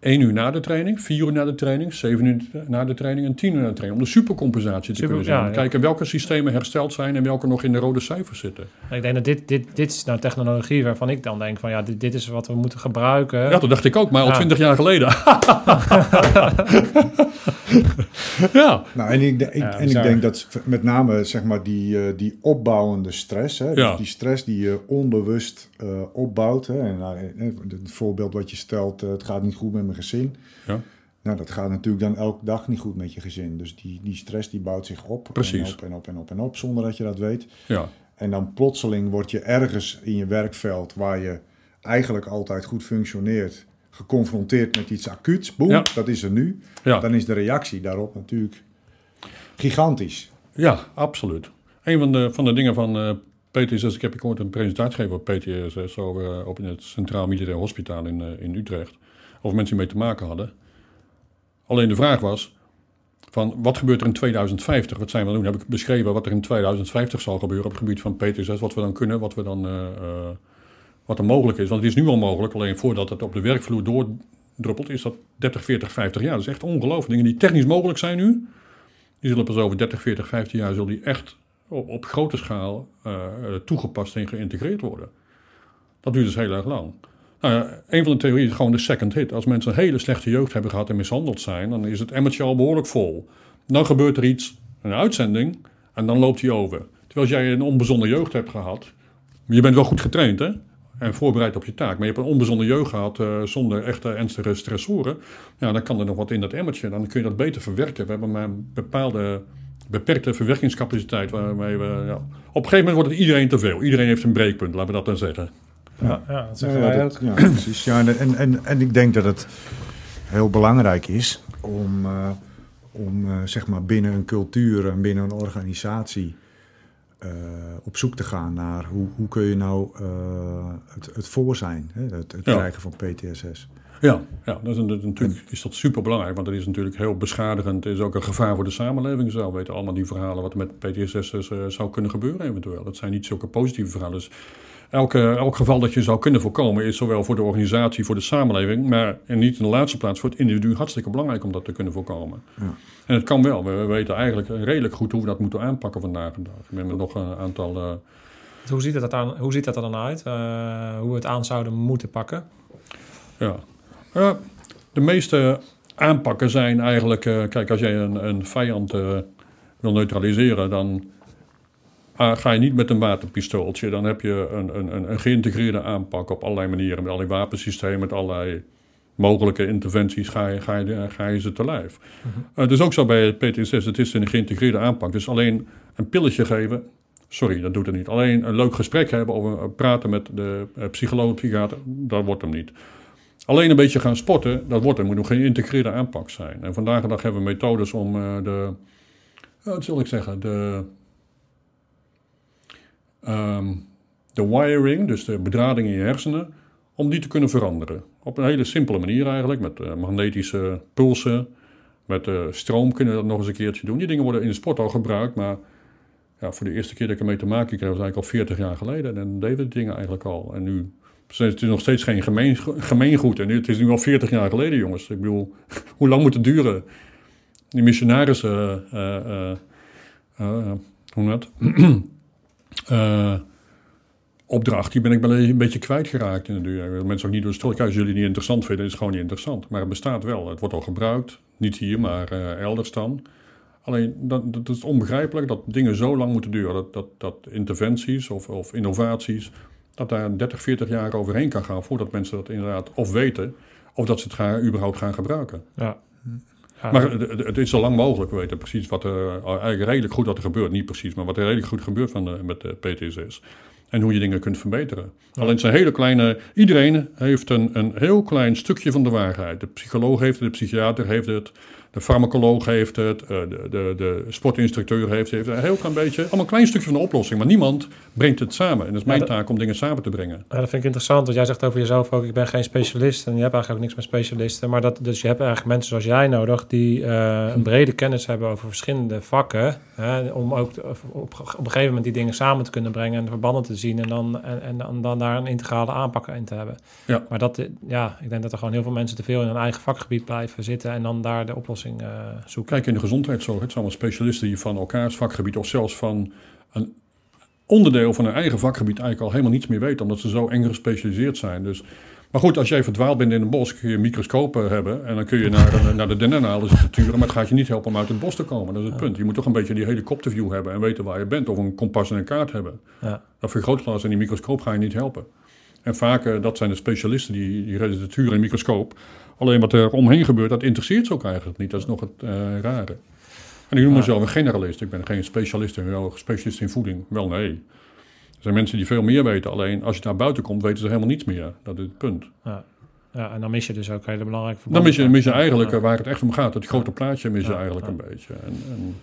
één uur na de training, vier uur na de training, zeven uur na de training en tien uur na de training. Om de supercompensatie te Super- kunnen zien. ja, ja. Kijken welke systemen hersteld zijn en welke nog in de rode cijfers zitten. Ik denk dat dit, dit, dit is nou technologie waarvan ik dan denk van, ja, dit, dit is wat we moeten gebruiken. Ja, dat dacht ik ook, maar al Ja. twintig jaar geleden. ja, Nou, en ik, de- ik- Ja, en ik denk dat met name zeg maar, die, eh, die opbouwende stress, hè, Ja. dus die stress die je onbewust eh, opbouwt. Hè, en, nou, eh, het voorbeeld wat je stelt, het gaat niet goed met mijn gezin. Ja. Nou, dat gaat natuurlijk dan elke dag niet goed met je gezin. Dus die, die stress die bouwt zich op. Precies. En op en op en op en op, zonder dat je dat weet. ja. En dan plotseling word je ergens in je werkveld waar je eigenlijk altijd goed functioneert, geconfronteerd met iets acuuts. Boem, Ja. dat is er nu. ja. Dan is de reactie daarop natuurlijk gigantisch. Ja, absoluut. Een van de, van de dingen van eh PTSS, ik heb ik ooit een presentatie gegeven op PTSS over, eh, op in het Centraal Militair Hospitaal in, eh, in Utrecht. Over mensen die mee te maken hadden. Alleen de vraag was, van wat gebeurt er in 2050? Wat zijn we doen? Heb ik beschreven wat er in 2050 zal gebeuren op het gebied van PTSS, wat we dan kunnen, wat we dan... wat er mogelijk is. Want het is nu al mogelijk, alleen voordat het op de werkvloer doordruppelt, is dat 30, 40, 50 jaar. Dat is echt ongelooflijk. Dingen die technisch mogelijk zijn nu, die zullen pas over 30, 40, 50 jaar zullen die echt op, grote schaal eh, toegepast en geïntegreerd worden. Dat duurt dus heel erg lang. Nou een van de theorieën is gewoon de second hit. Als mensen een hele slechte jeugd hebben gehad en mishandeld zijn, dan is het emmertje al behoorlijk vol. Dan gebeurt er iets, een uitzending, en dan loopt hij over. Terwijl als jij een onbezonnen jeugd hebt gehad, je bent wel goed getraind hè, en voorbereid op je taak, maar je hebt een onbezonnen jeugd gehad eh, zonder echte ernstige stressoren, ja, dan kan er nog wat in dat emmertje. Dan kun je dat beter verwerken. We hebben maar een bepaalde beperkte verwerkingscapaciteit waarmee we... Ja, op een gegeven moment wordt het iedereen te veel. Iedereen heeft een breekpunt, laten we dat dan zeggen. Ja, ja, dat zeggen Ja, dat- ja, precies. Ja, en, en, en, en ik denk dat het heel belangrijk is om, eh, om eh, zeg maar binnen een cultuur en binnen een organisatie eh, op zoek te gaan naar hoe, hoe kun je nou eh, het, het voor zijn, hè, het, het Ja. krijgen van PTSS. Ja, ja dat is, dat natuurlijk is dat super belangrijk, want dat is natuurlijk heel beschadigend. Het is ook een gevaar voor de samenleving. We weten allemaal die verhalen wat er met PTSS eh, zou kunnen gebeuren eventueel. Dat zijn niet zulke positieve verhalen. Dus elke, elk geval dat je zou kunnen voorkomen is zowel voor de organisatie, voor de samenleving, maar en niet in de laatste plaats voor het individu hartstikke belangrijk om dat te kunnen voorkomen. Ja. En het kan wel. We weten eigenlijk redelijk goed hoe we dat moeten aanpakken vandaag de dag. We hebben nog een aantal... eh, Hoe ziet, dat aan, hoe ziet dat er dan uit? Eh, hoe we het aan zouden moeten pakken? Ja. Ja, de meeste aanpakken zijn eigenlijk... eh, kijk, als jij een, een vijand eh, wil neutraliseren... dan ga je niet met een waterpistooltje. Dan heb je een, een, een, een geïntegreerde aanpak op allerlei manieren. Met allerlei wapensystemen, met allerlei mogelijke interventies... ga je, ga je, ga je ze te lijf. Eh, Het is ook zo bij het PTSS. Het is een geïntegreerde aanpak. Dus alleen een pilletje geven... Sorry, dat doet het niet. Alleen een leuk gesprek hebben of een- praten met de eh, psycholoog, psychiater, dat wordt hem niet. Alleen een beetje gaan sporten, dat wordt hem. moet nog geen geïntegreerde aanpak zijn. En vandaag de dag hebben we methodes om eh, de, eh, wat zal ik zeggen, de, ehm, de wiring, dus de bedrading in je hersenen, om die te kunnen veranderen. Op een hele simpele manier eigenlijk, met eh, magnetische pulsen, met eh, stroom kunnen we dat nog eens een keertje doen. Die dingen worden in de sport al gebruikt, maar ja, voor de eerste keer dat ik ermee te maken kreeg, was eigenlijk al 40 jaar geleden. En deden we die dingen eigenlijk al. En nu het is nog steeds geen gemeen, gemeengoed. En nu, het is nu al 40 jaar geleden, jongens. Ik bedoel, hoe lang moet het duren? Die missionarissen, eh, eh, hoe dat? Eh, opdracht, die ben ik een beetje kwijtgeraakt in de. Mensen ook niet door. Als jullie niet interessant vinden, is gewoon niet interessant. Maar het bestaat wel. Het wordt al gebruikt. Niet hier, maar eh, elders dan. Alleen, dat, dat is onbegrijpelijk dat dingen zo lang moeten duren. Dat, dat, dat interventies of, of innovaties, dat daar 30, 40 jaar overheen kan gaan voordat mensen dat inderdaad of weten, of dat ze het gaan, überhaupt gaan gebruiken. Ja. Ja, Maar het, is zo lang mogelijk, we weten precies wat er, eigenlijk redelijk goed wat er gebeurt. Niet precies, maar wat er redelijk goed gebeurt van de, met de PTSS. En hoe je dingen kunt verbeteren. Alleen zijn hele kleine, iedereen heeft een, een heel klein stukje van de waarheid. De psycholoog heeft het, de psychiater heeft het, de farmacoloog heeft het, eh, de, de, de sportinstructeur heeft het. Een heel klein beetje, allemaal een klein stukje van de oplossing. Maar niemand brengt het samen. En het is mijn dat- taak om dingen samen te brengen. Ja, dat vind ik interessant, want jij zegt over jezelf ook, ik ben geen specialist en je hebt eigenlijk ook niks met specialisten. Maar dat, dus je hebt eigenlijk mensen zoals jij nodig die eh, een brede kennis hebben over verschillende vakken. Hè, om ook te- op, op een gegeven moment die dingen samen te kunnen brengen en de verbanden te zien en dan, en, en, dan- dan daar een integrale aanpak in te hebben. Ja. Maar dat, ja, ik denk dat er gewoon heel veel mensen te veel in hun eigen vakgebied blijven zitten en dan daar de oplossing eh, zoeken. Kijk in de gezondheidszorg, het zijn allemaal specialisten die van elkaars vakgebied of zelfs van een onderdeel van hun eigen vakgebied eigenlijk al helemaal niets meer weten, omdat ze zo eng gespecialiseerd zijn. Dus, maar goed, als jij verdwaald bent in een bos, kun je microscopen hebben en dan kun je naar, een- naar de dennenhalen zitten turen, maar het gaat je niet helpen om uit het bos te komen. Dat is het punt. Je moet toch een beetje die helikopterview hebben en weten waar je bent, of een kompas en een kaart hebben. Ja. Dat vergrootglas en die microscoop ga je niet helpen. En vaak, eh, dat zijn de specialisten die, die de in een microscoop. Alleen wat er omheen gebeurt, dat interesseert ze ook eigenlijk niet. Dat is nog het eh, rare. En ik noem mezelf een generalist. Ik ben geen specialist in, wel specialist in voeding. Wel nee. Er zijn mensen die veel meer weten. Alleen als je naar buiten komt, weten ze helemaal niets meer. Dat is het punt. Ja. ja, en dan mis je dus ook hele belangrijke Dan mis je, verbanden. mis je eigenlijk Ja. eh, waar het echt om gaat. Het grote plaatje mis je Ja, eigenlijk een beetje. En, en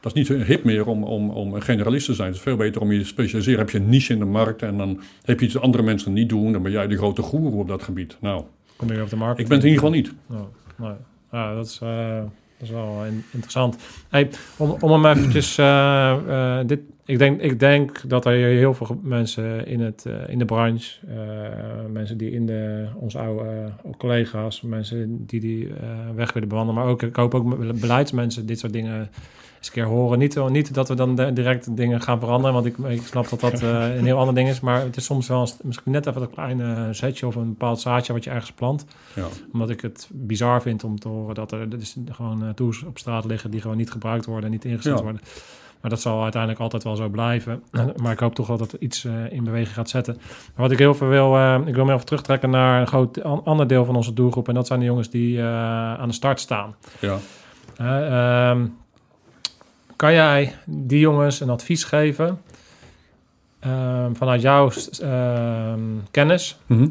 dat is niet hip meer om, om, om een generalist te zijn. Het is veel beter om je te specialiseren. Heb je een niche in de markt en dan heb je iets dat andere mensen niet doen. Dan ben jij de grote goeroe op dat gebied. Nou, Kom je op de markt? ik ben het in ieder geval niet. Ja, nee. ja dat, is, eh, dat is wel in- interessant. Hey, om, om hem eventjes... eh, eh, dit, ik, denk, ik denk dat er heel veel mensen in, het, in de branche... mensen die in de... Onze oude collega's, mensen die die weg willen bewandelen... maar ook, ik hoop ook be- beleidsmensen dit soort dingen eens een keer horen. Niet, niet dat we dan direct dingen gaan veranderen... want ik, ik snap dat dat eh, een heel ander ding is... maar het is soms wel eens- misschien net even een klein eh, zetje... of een bepaald zaadje wat je ergens plant Ja. omdat ik het bizar vind om te horen dat er dus gewoon eh, tools op straat liggen die gewoon niet gebruikt worden en niet ingezet Ja. worden. Maar dat zal uiteindelijk altijd wel zo blijven. maar ik hoop toch wel dat er iets eh, in beweging gaat zetten. Maar wat ik heel veel wil, eh, ik wil me even terugtrekken naar een groot an- ander deel van onze doelgroep. En dat zijn de jongens die eh, aan de start staan. Ja. Eh, ehm, kan jij die jongens een advies geven ehm, vanuit jouw ehm, kennis? Mhm.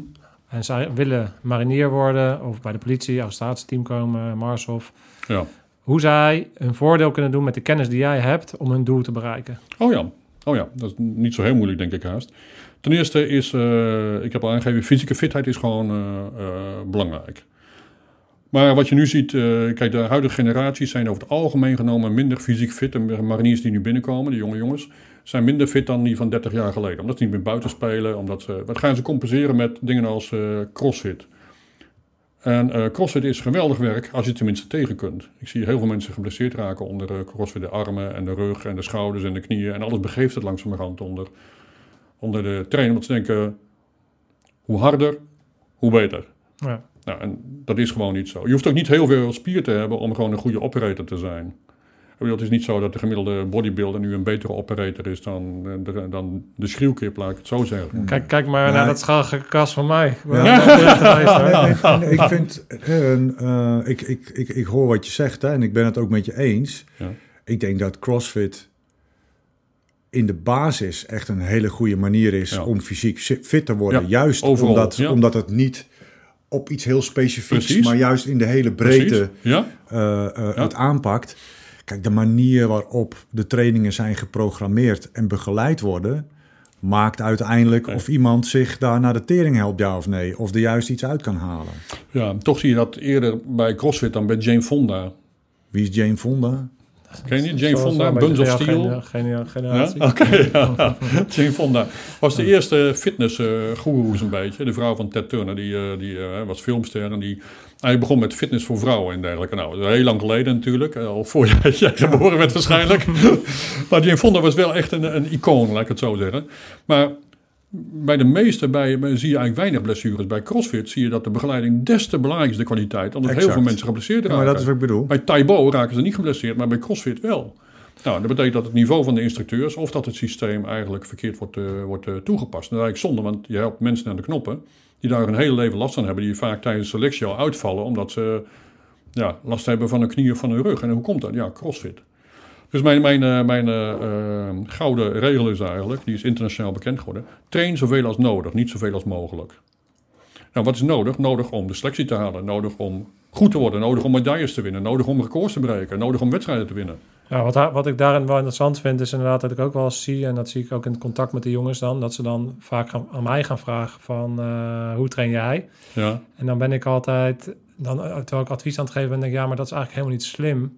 En zij willen marinier worden of bij de politie, arrestatieteam komen, Marshof. ja. Hoe zij een voordeel kunnen doen met de kennis die jij hebt om hun doel te bereiken. Oh ja. Oh ja, dat is niet zo heel moeilijk, denk ik haast. Ten eerste is, eh, ik heb al aangegeven, fysieke fitheid is gewoon eh, eh, belangrijk. Maar wat je nu ziet, eh, kijk, de huidige generaties zijn over het algemeen genomen minder fysiek fit. De mariniers die nu binnenkomen, de jonge jongens, zijn minder fit dan die van 30 jaar geleden. Omdat ze niet meer buiten spelen. Omdat ze, wat gaan ze compenseren met dingen als eh, crossfit? En eh, crossfit is geweldig werk als je het tenminste tegen kunt. Ik zie heel veel mensen geblesseerd raken onder crossfit. De armen en de rug en de schouders en de knieën. En alles begeeft het langzamerhand onder, onder de trainer. Want ze denken, hoe harder, hoe beter. Ja. Nou, en dat is gewoon niet zo. Je hoeft ook niet heel veel spier te hebben om gewoon een goede operator te zijn. Ik bedoel, het is niet zo dat de gemiddelde bodybuilder nu een betere operator is dan de, dan de schreeuwkip, laat ik het zo zeggen. Kijk, kijk maar naar dat schallige kas van mij. Ja. ik vind, eh, eh, ik, ik, ik, ik hoor wat je zegt hè, en ik ben het ook met je eens. Ja. Ik denk dat CrossFit in de basis echt een hele goede manier is Ja. om fysiek si- fit te worden. Ja, juist overal, omdat, ja. omdat het niet op iets heel specifieks, Precies. maar juist in de hele breedte. Ja? eh, eh, Ja. het aanpakt. Kijk, de manier waarop de trainingen zijn geprogrammeerd en begeleid worden, maakt uiteindelijk of iemand zich daar naar de tering helpt, ja of nee. Of er juist iets uit kan halen. ja, toch zie je dat eerder bij CrossFit dan bij Jane Fonda. Wie is Jane Fonda? Ken je? Jane Fonda, Buns of Steel. Ja? generatie. Oké, ja. Jane Fonda was de eerste fitness eh een beetje. De vrouw van Ted Turner, die, eh, die eh, was filmster. En die, hij begon met fitness voor vrouwen en dergelijke. Nou, heel lang geleden natuurlijk. eh, Al voor jij jij geboren werd waarschijnlijk. maar Jane Fonda was wel echt een, een icoon, laat ik het zo zeggen. Maar bij de meeste bij, bij- zie je eigenlijk weinig blessures. Bij CrossFit zie je dat de begeleiding des te belangrijk is, de kwaliteit. Omdat heel veel mensen geblesseerd Ja, raken. maar dat is wat ik bedoel. Bij Taibo raken ze niet geblesseerd, maar bij CrossFit wel. Nou, dat betekent dat het niveau van de instructeurs of dat het systeem eigenlijk verkeerd wordt, eh, wordt eh, toegepast. Dat is eigenlijk zonde, want je helpt mensen aan de knoppen die daar hun hele leven last van hebben, die vaak tijdens selectie al uitvallen omdat ze ja, last hebben van hun knie of van hun rug. En hoe komt dat? Ja, CrossFit. Dus mijn, mijn, eh, mijn eh, eh, gouden regel is eigenlijk, die is internationaal bekend geworden, train zoveel als nodig, niet zoveel als mogelijk. Nou, wat is nodig? Nodig om de selectie te halen, nodig om goed te worden, nodig om medailles te winnen, nodig om records te breken, nodig om wedstrijden te winnen. Ja, wat, wat ik daarin wel interessant vind, is inderdaad dat ik ook wel eens zie, en dat zie ik ook in contact met de jongens dan, dat ze dan vaak gaan, aan mij gaan vragen van hoe train jij? Ja, En dan ben ik altijd, dan, terwijl ik advies aan het geven ben, denk ik, ja, maar dat is eigenlijk helemaal niet slim.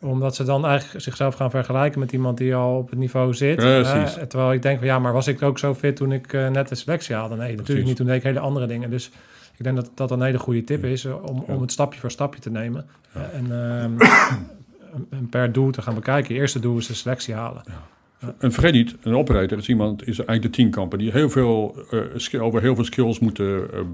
Omdat ze dan eigenlijk zichzelf gaan vergelijken met iemand die al op het niveau zit. Precies. hè. terwijl ik denk van, ja, maar was ik ook zo fit toen ik eh, net de selectie haalde? Nee, natuurlijk Precies. niet. Toen deed ik hele andere dingen. Dus ik denk dat dat een hele goede tip is eh, om, om het stapje voor stapje te nemen. En, ehm, en per doel te gaan bekijken. Eerste doel is de selectie halen. En vergeet niet, een operator is iemand, is eigenlijk de tienkamper, die heel veel, eh, skill- over heel veel skills moet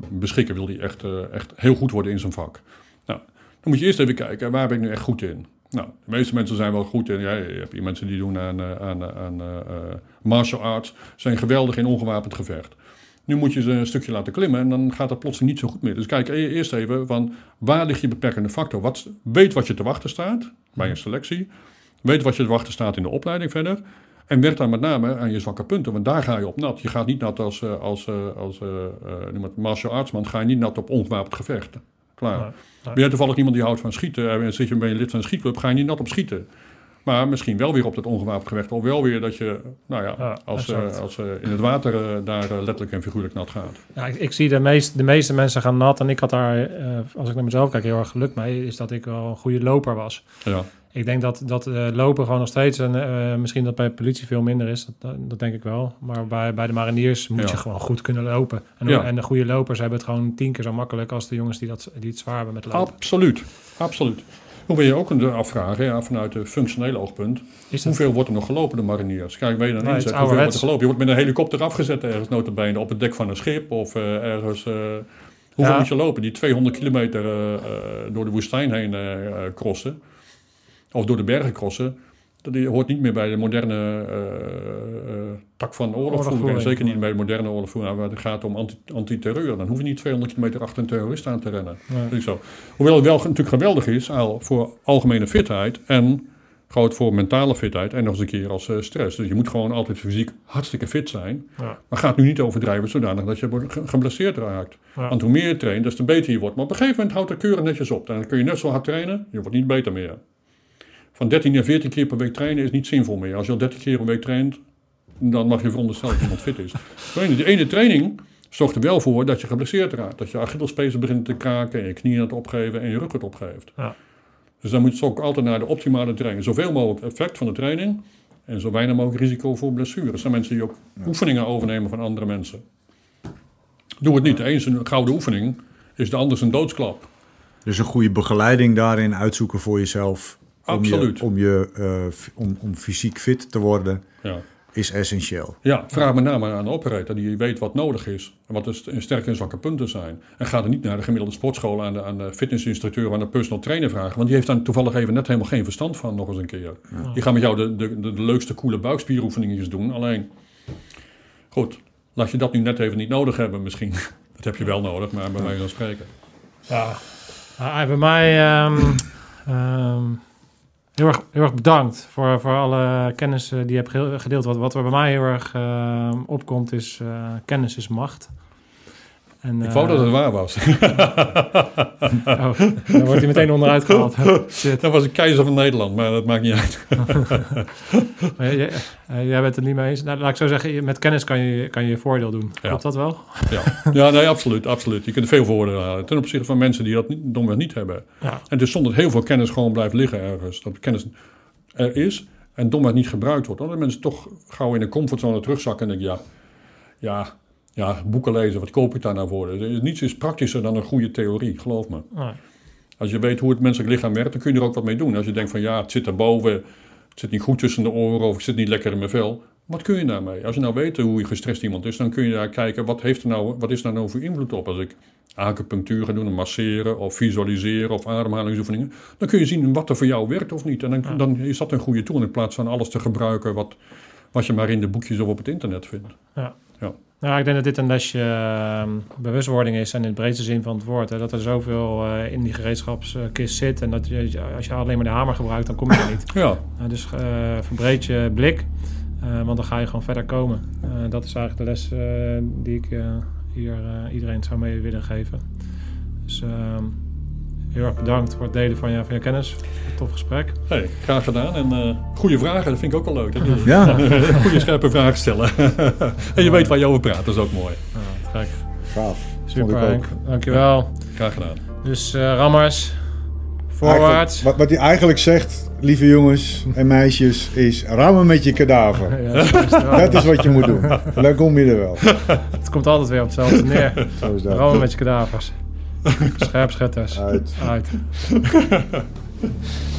beschikken. Wil die echt, echt heel goed worden in zijn vak. Nou, dan moet je eerst even kijken, waar ben ik nu echt goed in? Nou, de meeste mensen zijn wel goed in. Ja, je hebt hier mensen die doen aan, eh, aan, eh, aan eh, martial arts, zijn geweldig in ongewapend gevecht. Nu moet je ze een stukje laten klimmen en dan gaat dat plotseling niet zo goed meer. Dus kijk e- eerst even van waar ligt je beperkende factor? Wat, weet wat je te wachten staat bij een selectie. Weet wat je te wachten staat in de opleiding verder. En werk dan met name aan je zwakke punten, want daar ga je op nat. Je gaat niet nat als, als, als noem het martial artsman, ga je niet nat op ongewapend gevechten. Klaar. Nee, nee. Ben je toevallig iemand die houdt van schieten en zit je bij een lid van een schietclub, ga je niet nat op schieten. Maar misschien wel weer op dat ongewapend gevecht. Of wel weer dat je, nou ja, Ja, als, eh, exact. als eh, in het water eh, daar eh, letterlijk en figuurlijk nat gaat. Ja, ik, ik zie de, meest, de meeste mensen gaan nat. En ik had daar, eh, als ik naar mezelf kijk, heel erg geluk mee. Is dat ik wel een goede loper was. Ja, Ik denk dat, dat eh, lopen gewoon nog steeds, en eh, misschien dat bij de politie veel minder is, dat, dat denk ik wel. Maar bij, bij de mariniers moet Ja. je gewoon goed kunnen lopen. En, Ja. en de goede lopers hebben het gewoon tien keer zo makkelijk als de jongens die, dat, die het zwaar hebben met lopen. absoluut. Absoluut. Hoe wil je ook een afvragen, ja, vanuit het functionele oogpunt. Dat, Hoeveel wordt er nog gelopen door mariniers? Kijk, weet je dan inzet, is hoeveel wordt er gelopen? Je wordt met een helikopter afgezet ergens notabene op het dek van een schip of eh, ergens... eh, hoeveel moet je lopen? Die 200 kilometer eh, eh, door de woestijn heen eh, eh, crossen. Of door de bergen crossen. Dat hoort niet meer bij de moderne eh, eh, tak van oorlogvoering. En zeker niet bij de moderne oorlogvoering. Waar het gaat om anti- anti-terreur. Dan hoef je niet 200 kilometer achter een terrorist aan te rennen. Nee. Zo. Hoewel het wel natuurlijk geweldig is al voor algemene fitheid en groot voor mentale fitheid en nog eens een keer als eh, stress. Dus je moet gewoon altijd fysiek hartstikke fit zijn. Ja. Maar ga het nu niet overdrijven zodanig dat je ge- geblesseerd raakt. Ja. Want hoe meer je traint, des te beter je wordt. Maar op een gegeven moment houdt het keurig netjes op. Dan kun je net zo hard trainen, je wordt niet beter meer. Van 13 naar 14 keer per week trainen is niet zinvol meer. Als je al 30 keer per week traint, dan mag je veronderstellen dat iemand fit is. Die ene training zorgt er wel voor dat je geblesseerd raakt. Dat je Achillespezen begint te kraken en je knieën aan het opgeven en je rug het opgeeft. Ja. Dus dan moet je ook altijd naar de optimale training. Zoveel mogelijk effect van de training en zo weinig mogelijk risico voor blessures. Er zijn mensen die ook oefeningen overnemen van andere mensen. Doe het niet. De een is een gouden oefening, is de ander een doodsklap. Dus een goede begeleiding daarin uitzoeken voor jezelf. Om Absoluut. Je, om, je, eh, f- om, om fysiek fit te worden Ja. is essentieel. Ja, vraag met name aan de operator die weet wat nodig is. En wat de st- sterke en zwakke punten zijn. En ga er niet naar de gemiddelde sportschool aan de, aan de fitnessinstructeur, aan de personal trainer vragen. Want die heeft daar toevallig even net helemaal geen verstand van, nog eens een keer. Die gaan met jou de, de, de, de leukste coole buikspieroefeningen doen. Alleen, goed, laat je dat nu net even niet nodig hebben misschien. Dat heb je wel nodig, maar bij wijze van spreken. Ja, Ah, bij mij ehm, ehm, heel, erg, heel erg bedankt voor, voor alle kennis die je hebt ge- gedeeld. Wat, wat er bij mij heel erg ehm, opkomt is eh, kennis is macht. En, Ik wou dat het waar was. oh, dan wordt hij meteen onderuit gehaald. Dat was een keizer van Nederland, maar dat maakt niet uit. Maar jij, eh, jij bent het niet mee eens. Nou, laat ik zo zeggen, met kennis kan je kan je, je voordeel doen. Ja. Klopt dat wel? Ja, ja nee, absoluut, absoluut. Je kunt veel voordelen halen. Ten opzichte van mensen die dat niet, domweg niet hebben. Ja. En dus zonder dat heel veel kennis gewoon blijft liggen ergens. Dat kennis er is en domweg niet gebruikt wordt. Omdat mensen toch gauw in een comfortzone terugzakken en denken, ja, ja, ja, boeken lezen, wat koop ik daar nou voor? Niets is praktischer dan een goede theorie, geloof me. Nee. Als je weet hoe het menselijk lichaam werkt, dan kun je er ook wat mee doen. Als je denkt van ja, het zit daarboven, het zit niet goed tussen de oren of het zit niet lekker in mijn vel. Wat kun je daarmee? Als je nou weet hoe je gestrest iemand is, dan kun je daar kijken wat, heeft er nou, wat is daar nou voor invloed op. Als ik acupunctuur ga doen, en masseren of visualiseren of ademhalingsoefeningen, dan kun je zien wat er voor jou werkt of niet. En dan, dan is dat een goede tool in plaats van alles te gebruiken wat, wat je maar in de boekjes of op het internet vindt. Nou, ik denk dat dit een lesje ehm, bewustwording is en in de breedste zin van het woord. Hè, dat er zoveel eh, in die gereedschapskist zit en dat je, als je alleen maar de hamer gebruikt, dan kom je er niet. Ja, Nou, dus eh, verbreed je blik, eh, want dan ga je gewoon verder komen. Dat is eigenlijk de les die ik hier iedereen zou mee willen geven. Dus ehm, heel erg bedankt voor het delen van je, van je kennis. Tof gesprek. hey, graag gedaan. En eh goede vragen, dat vind ik ook wel leuk. Ja, goede scherpe vragen stellen. en je weet waar je over praat, dat is ook mooi. Nou, gek. gaaf. Super. Henk, dankjewel. Graag gedaan. Dus eh, rammers, voorwaarts. wat, wat hij eigenlijk zegt, lieve jongens en meisjes, is rammen met je kadaver. Ja, dat is. Dat wat je moet doen. Dan kom je er wel. Het komt altijd weer op hetzelfde neer. Zo is dat. Rammen met je kadavers. Scherpschutters. Uit. Uit.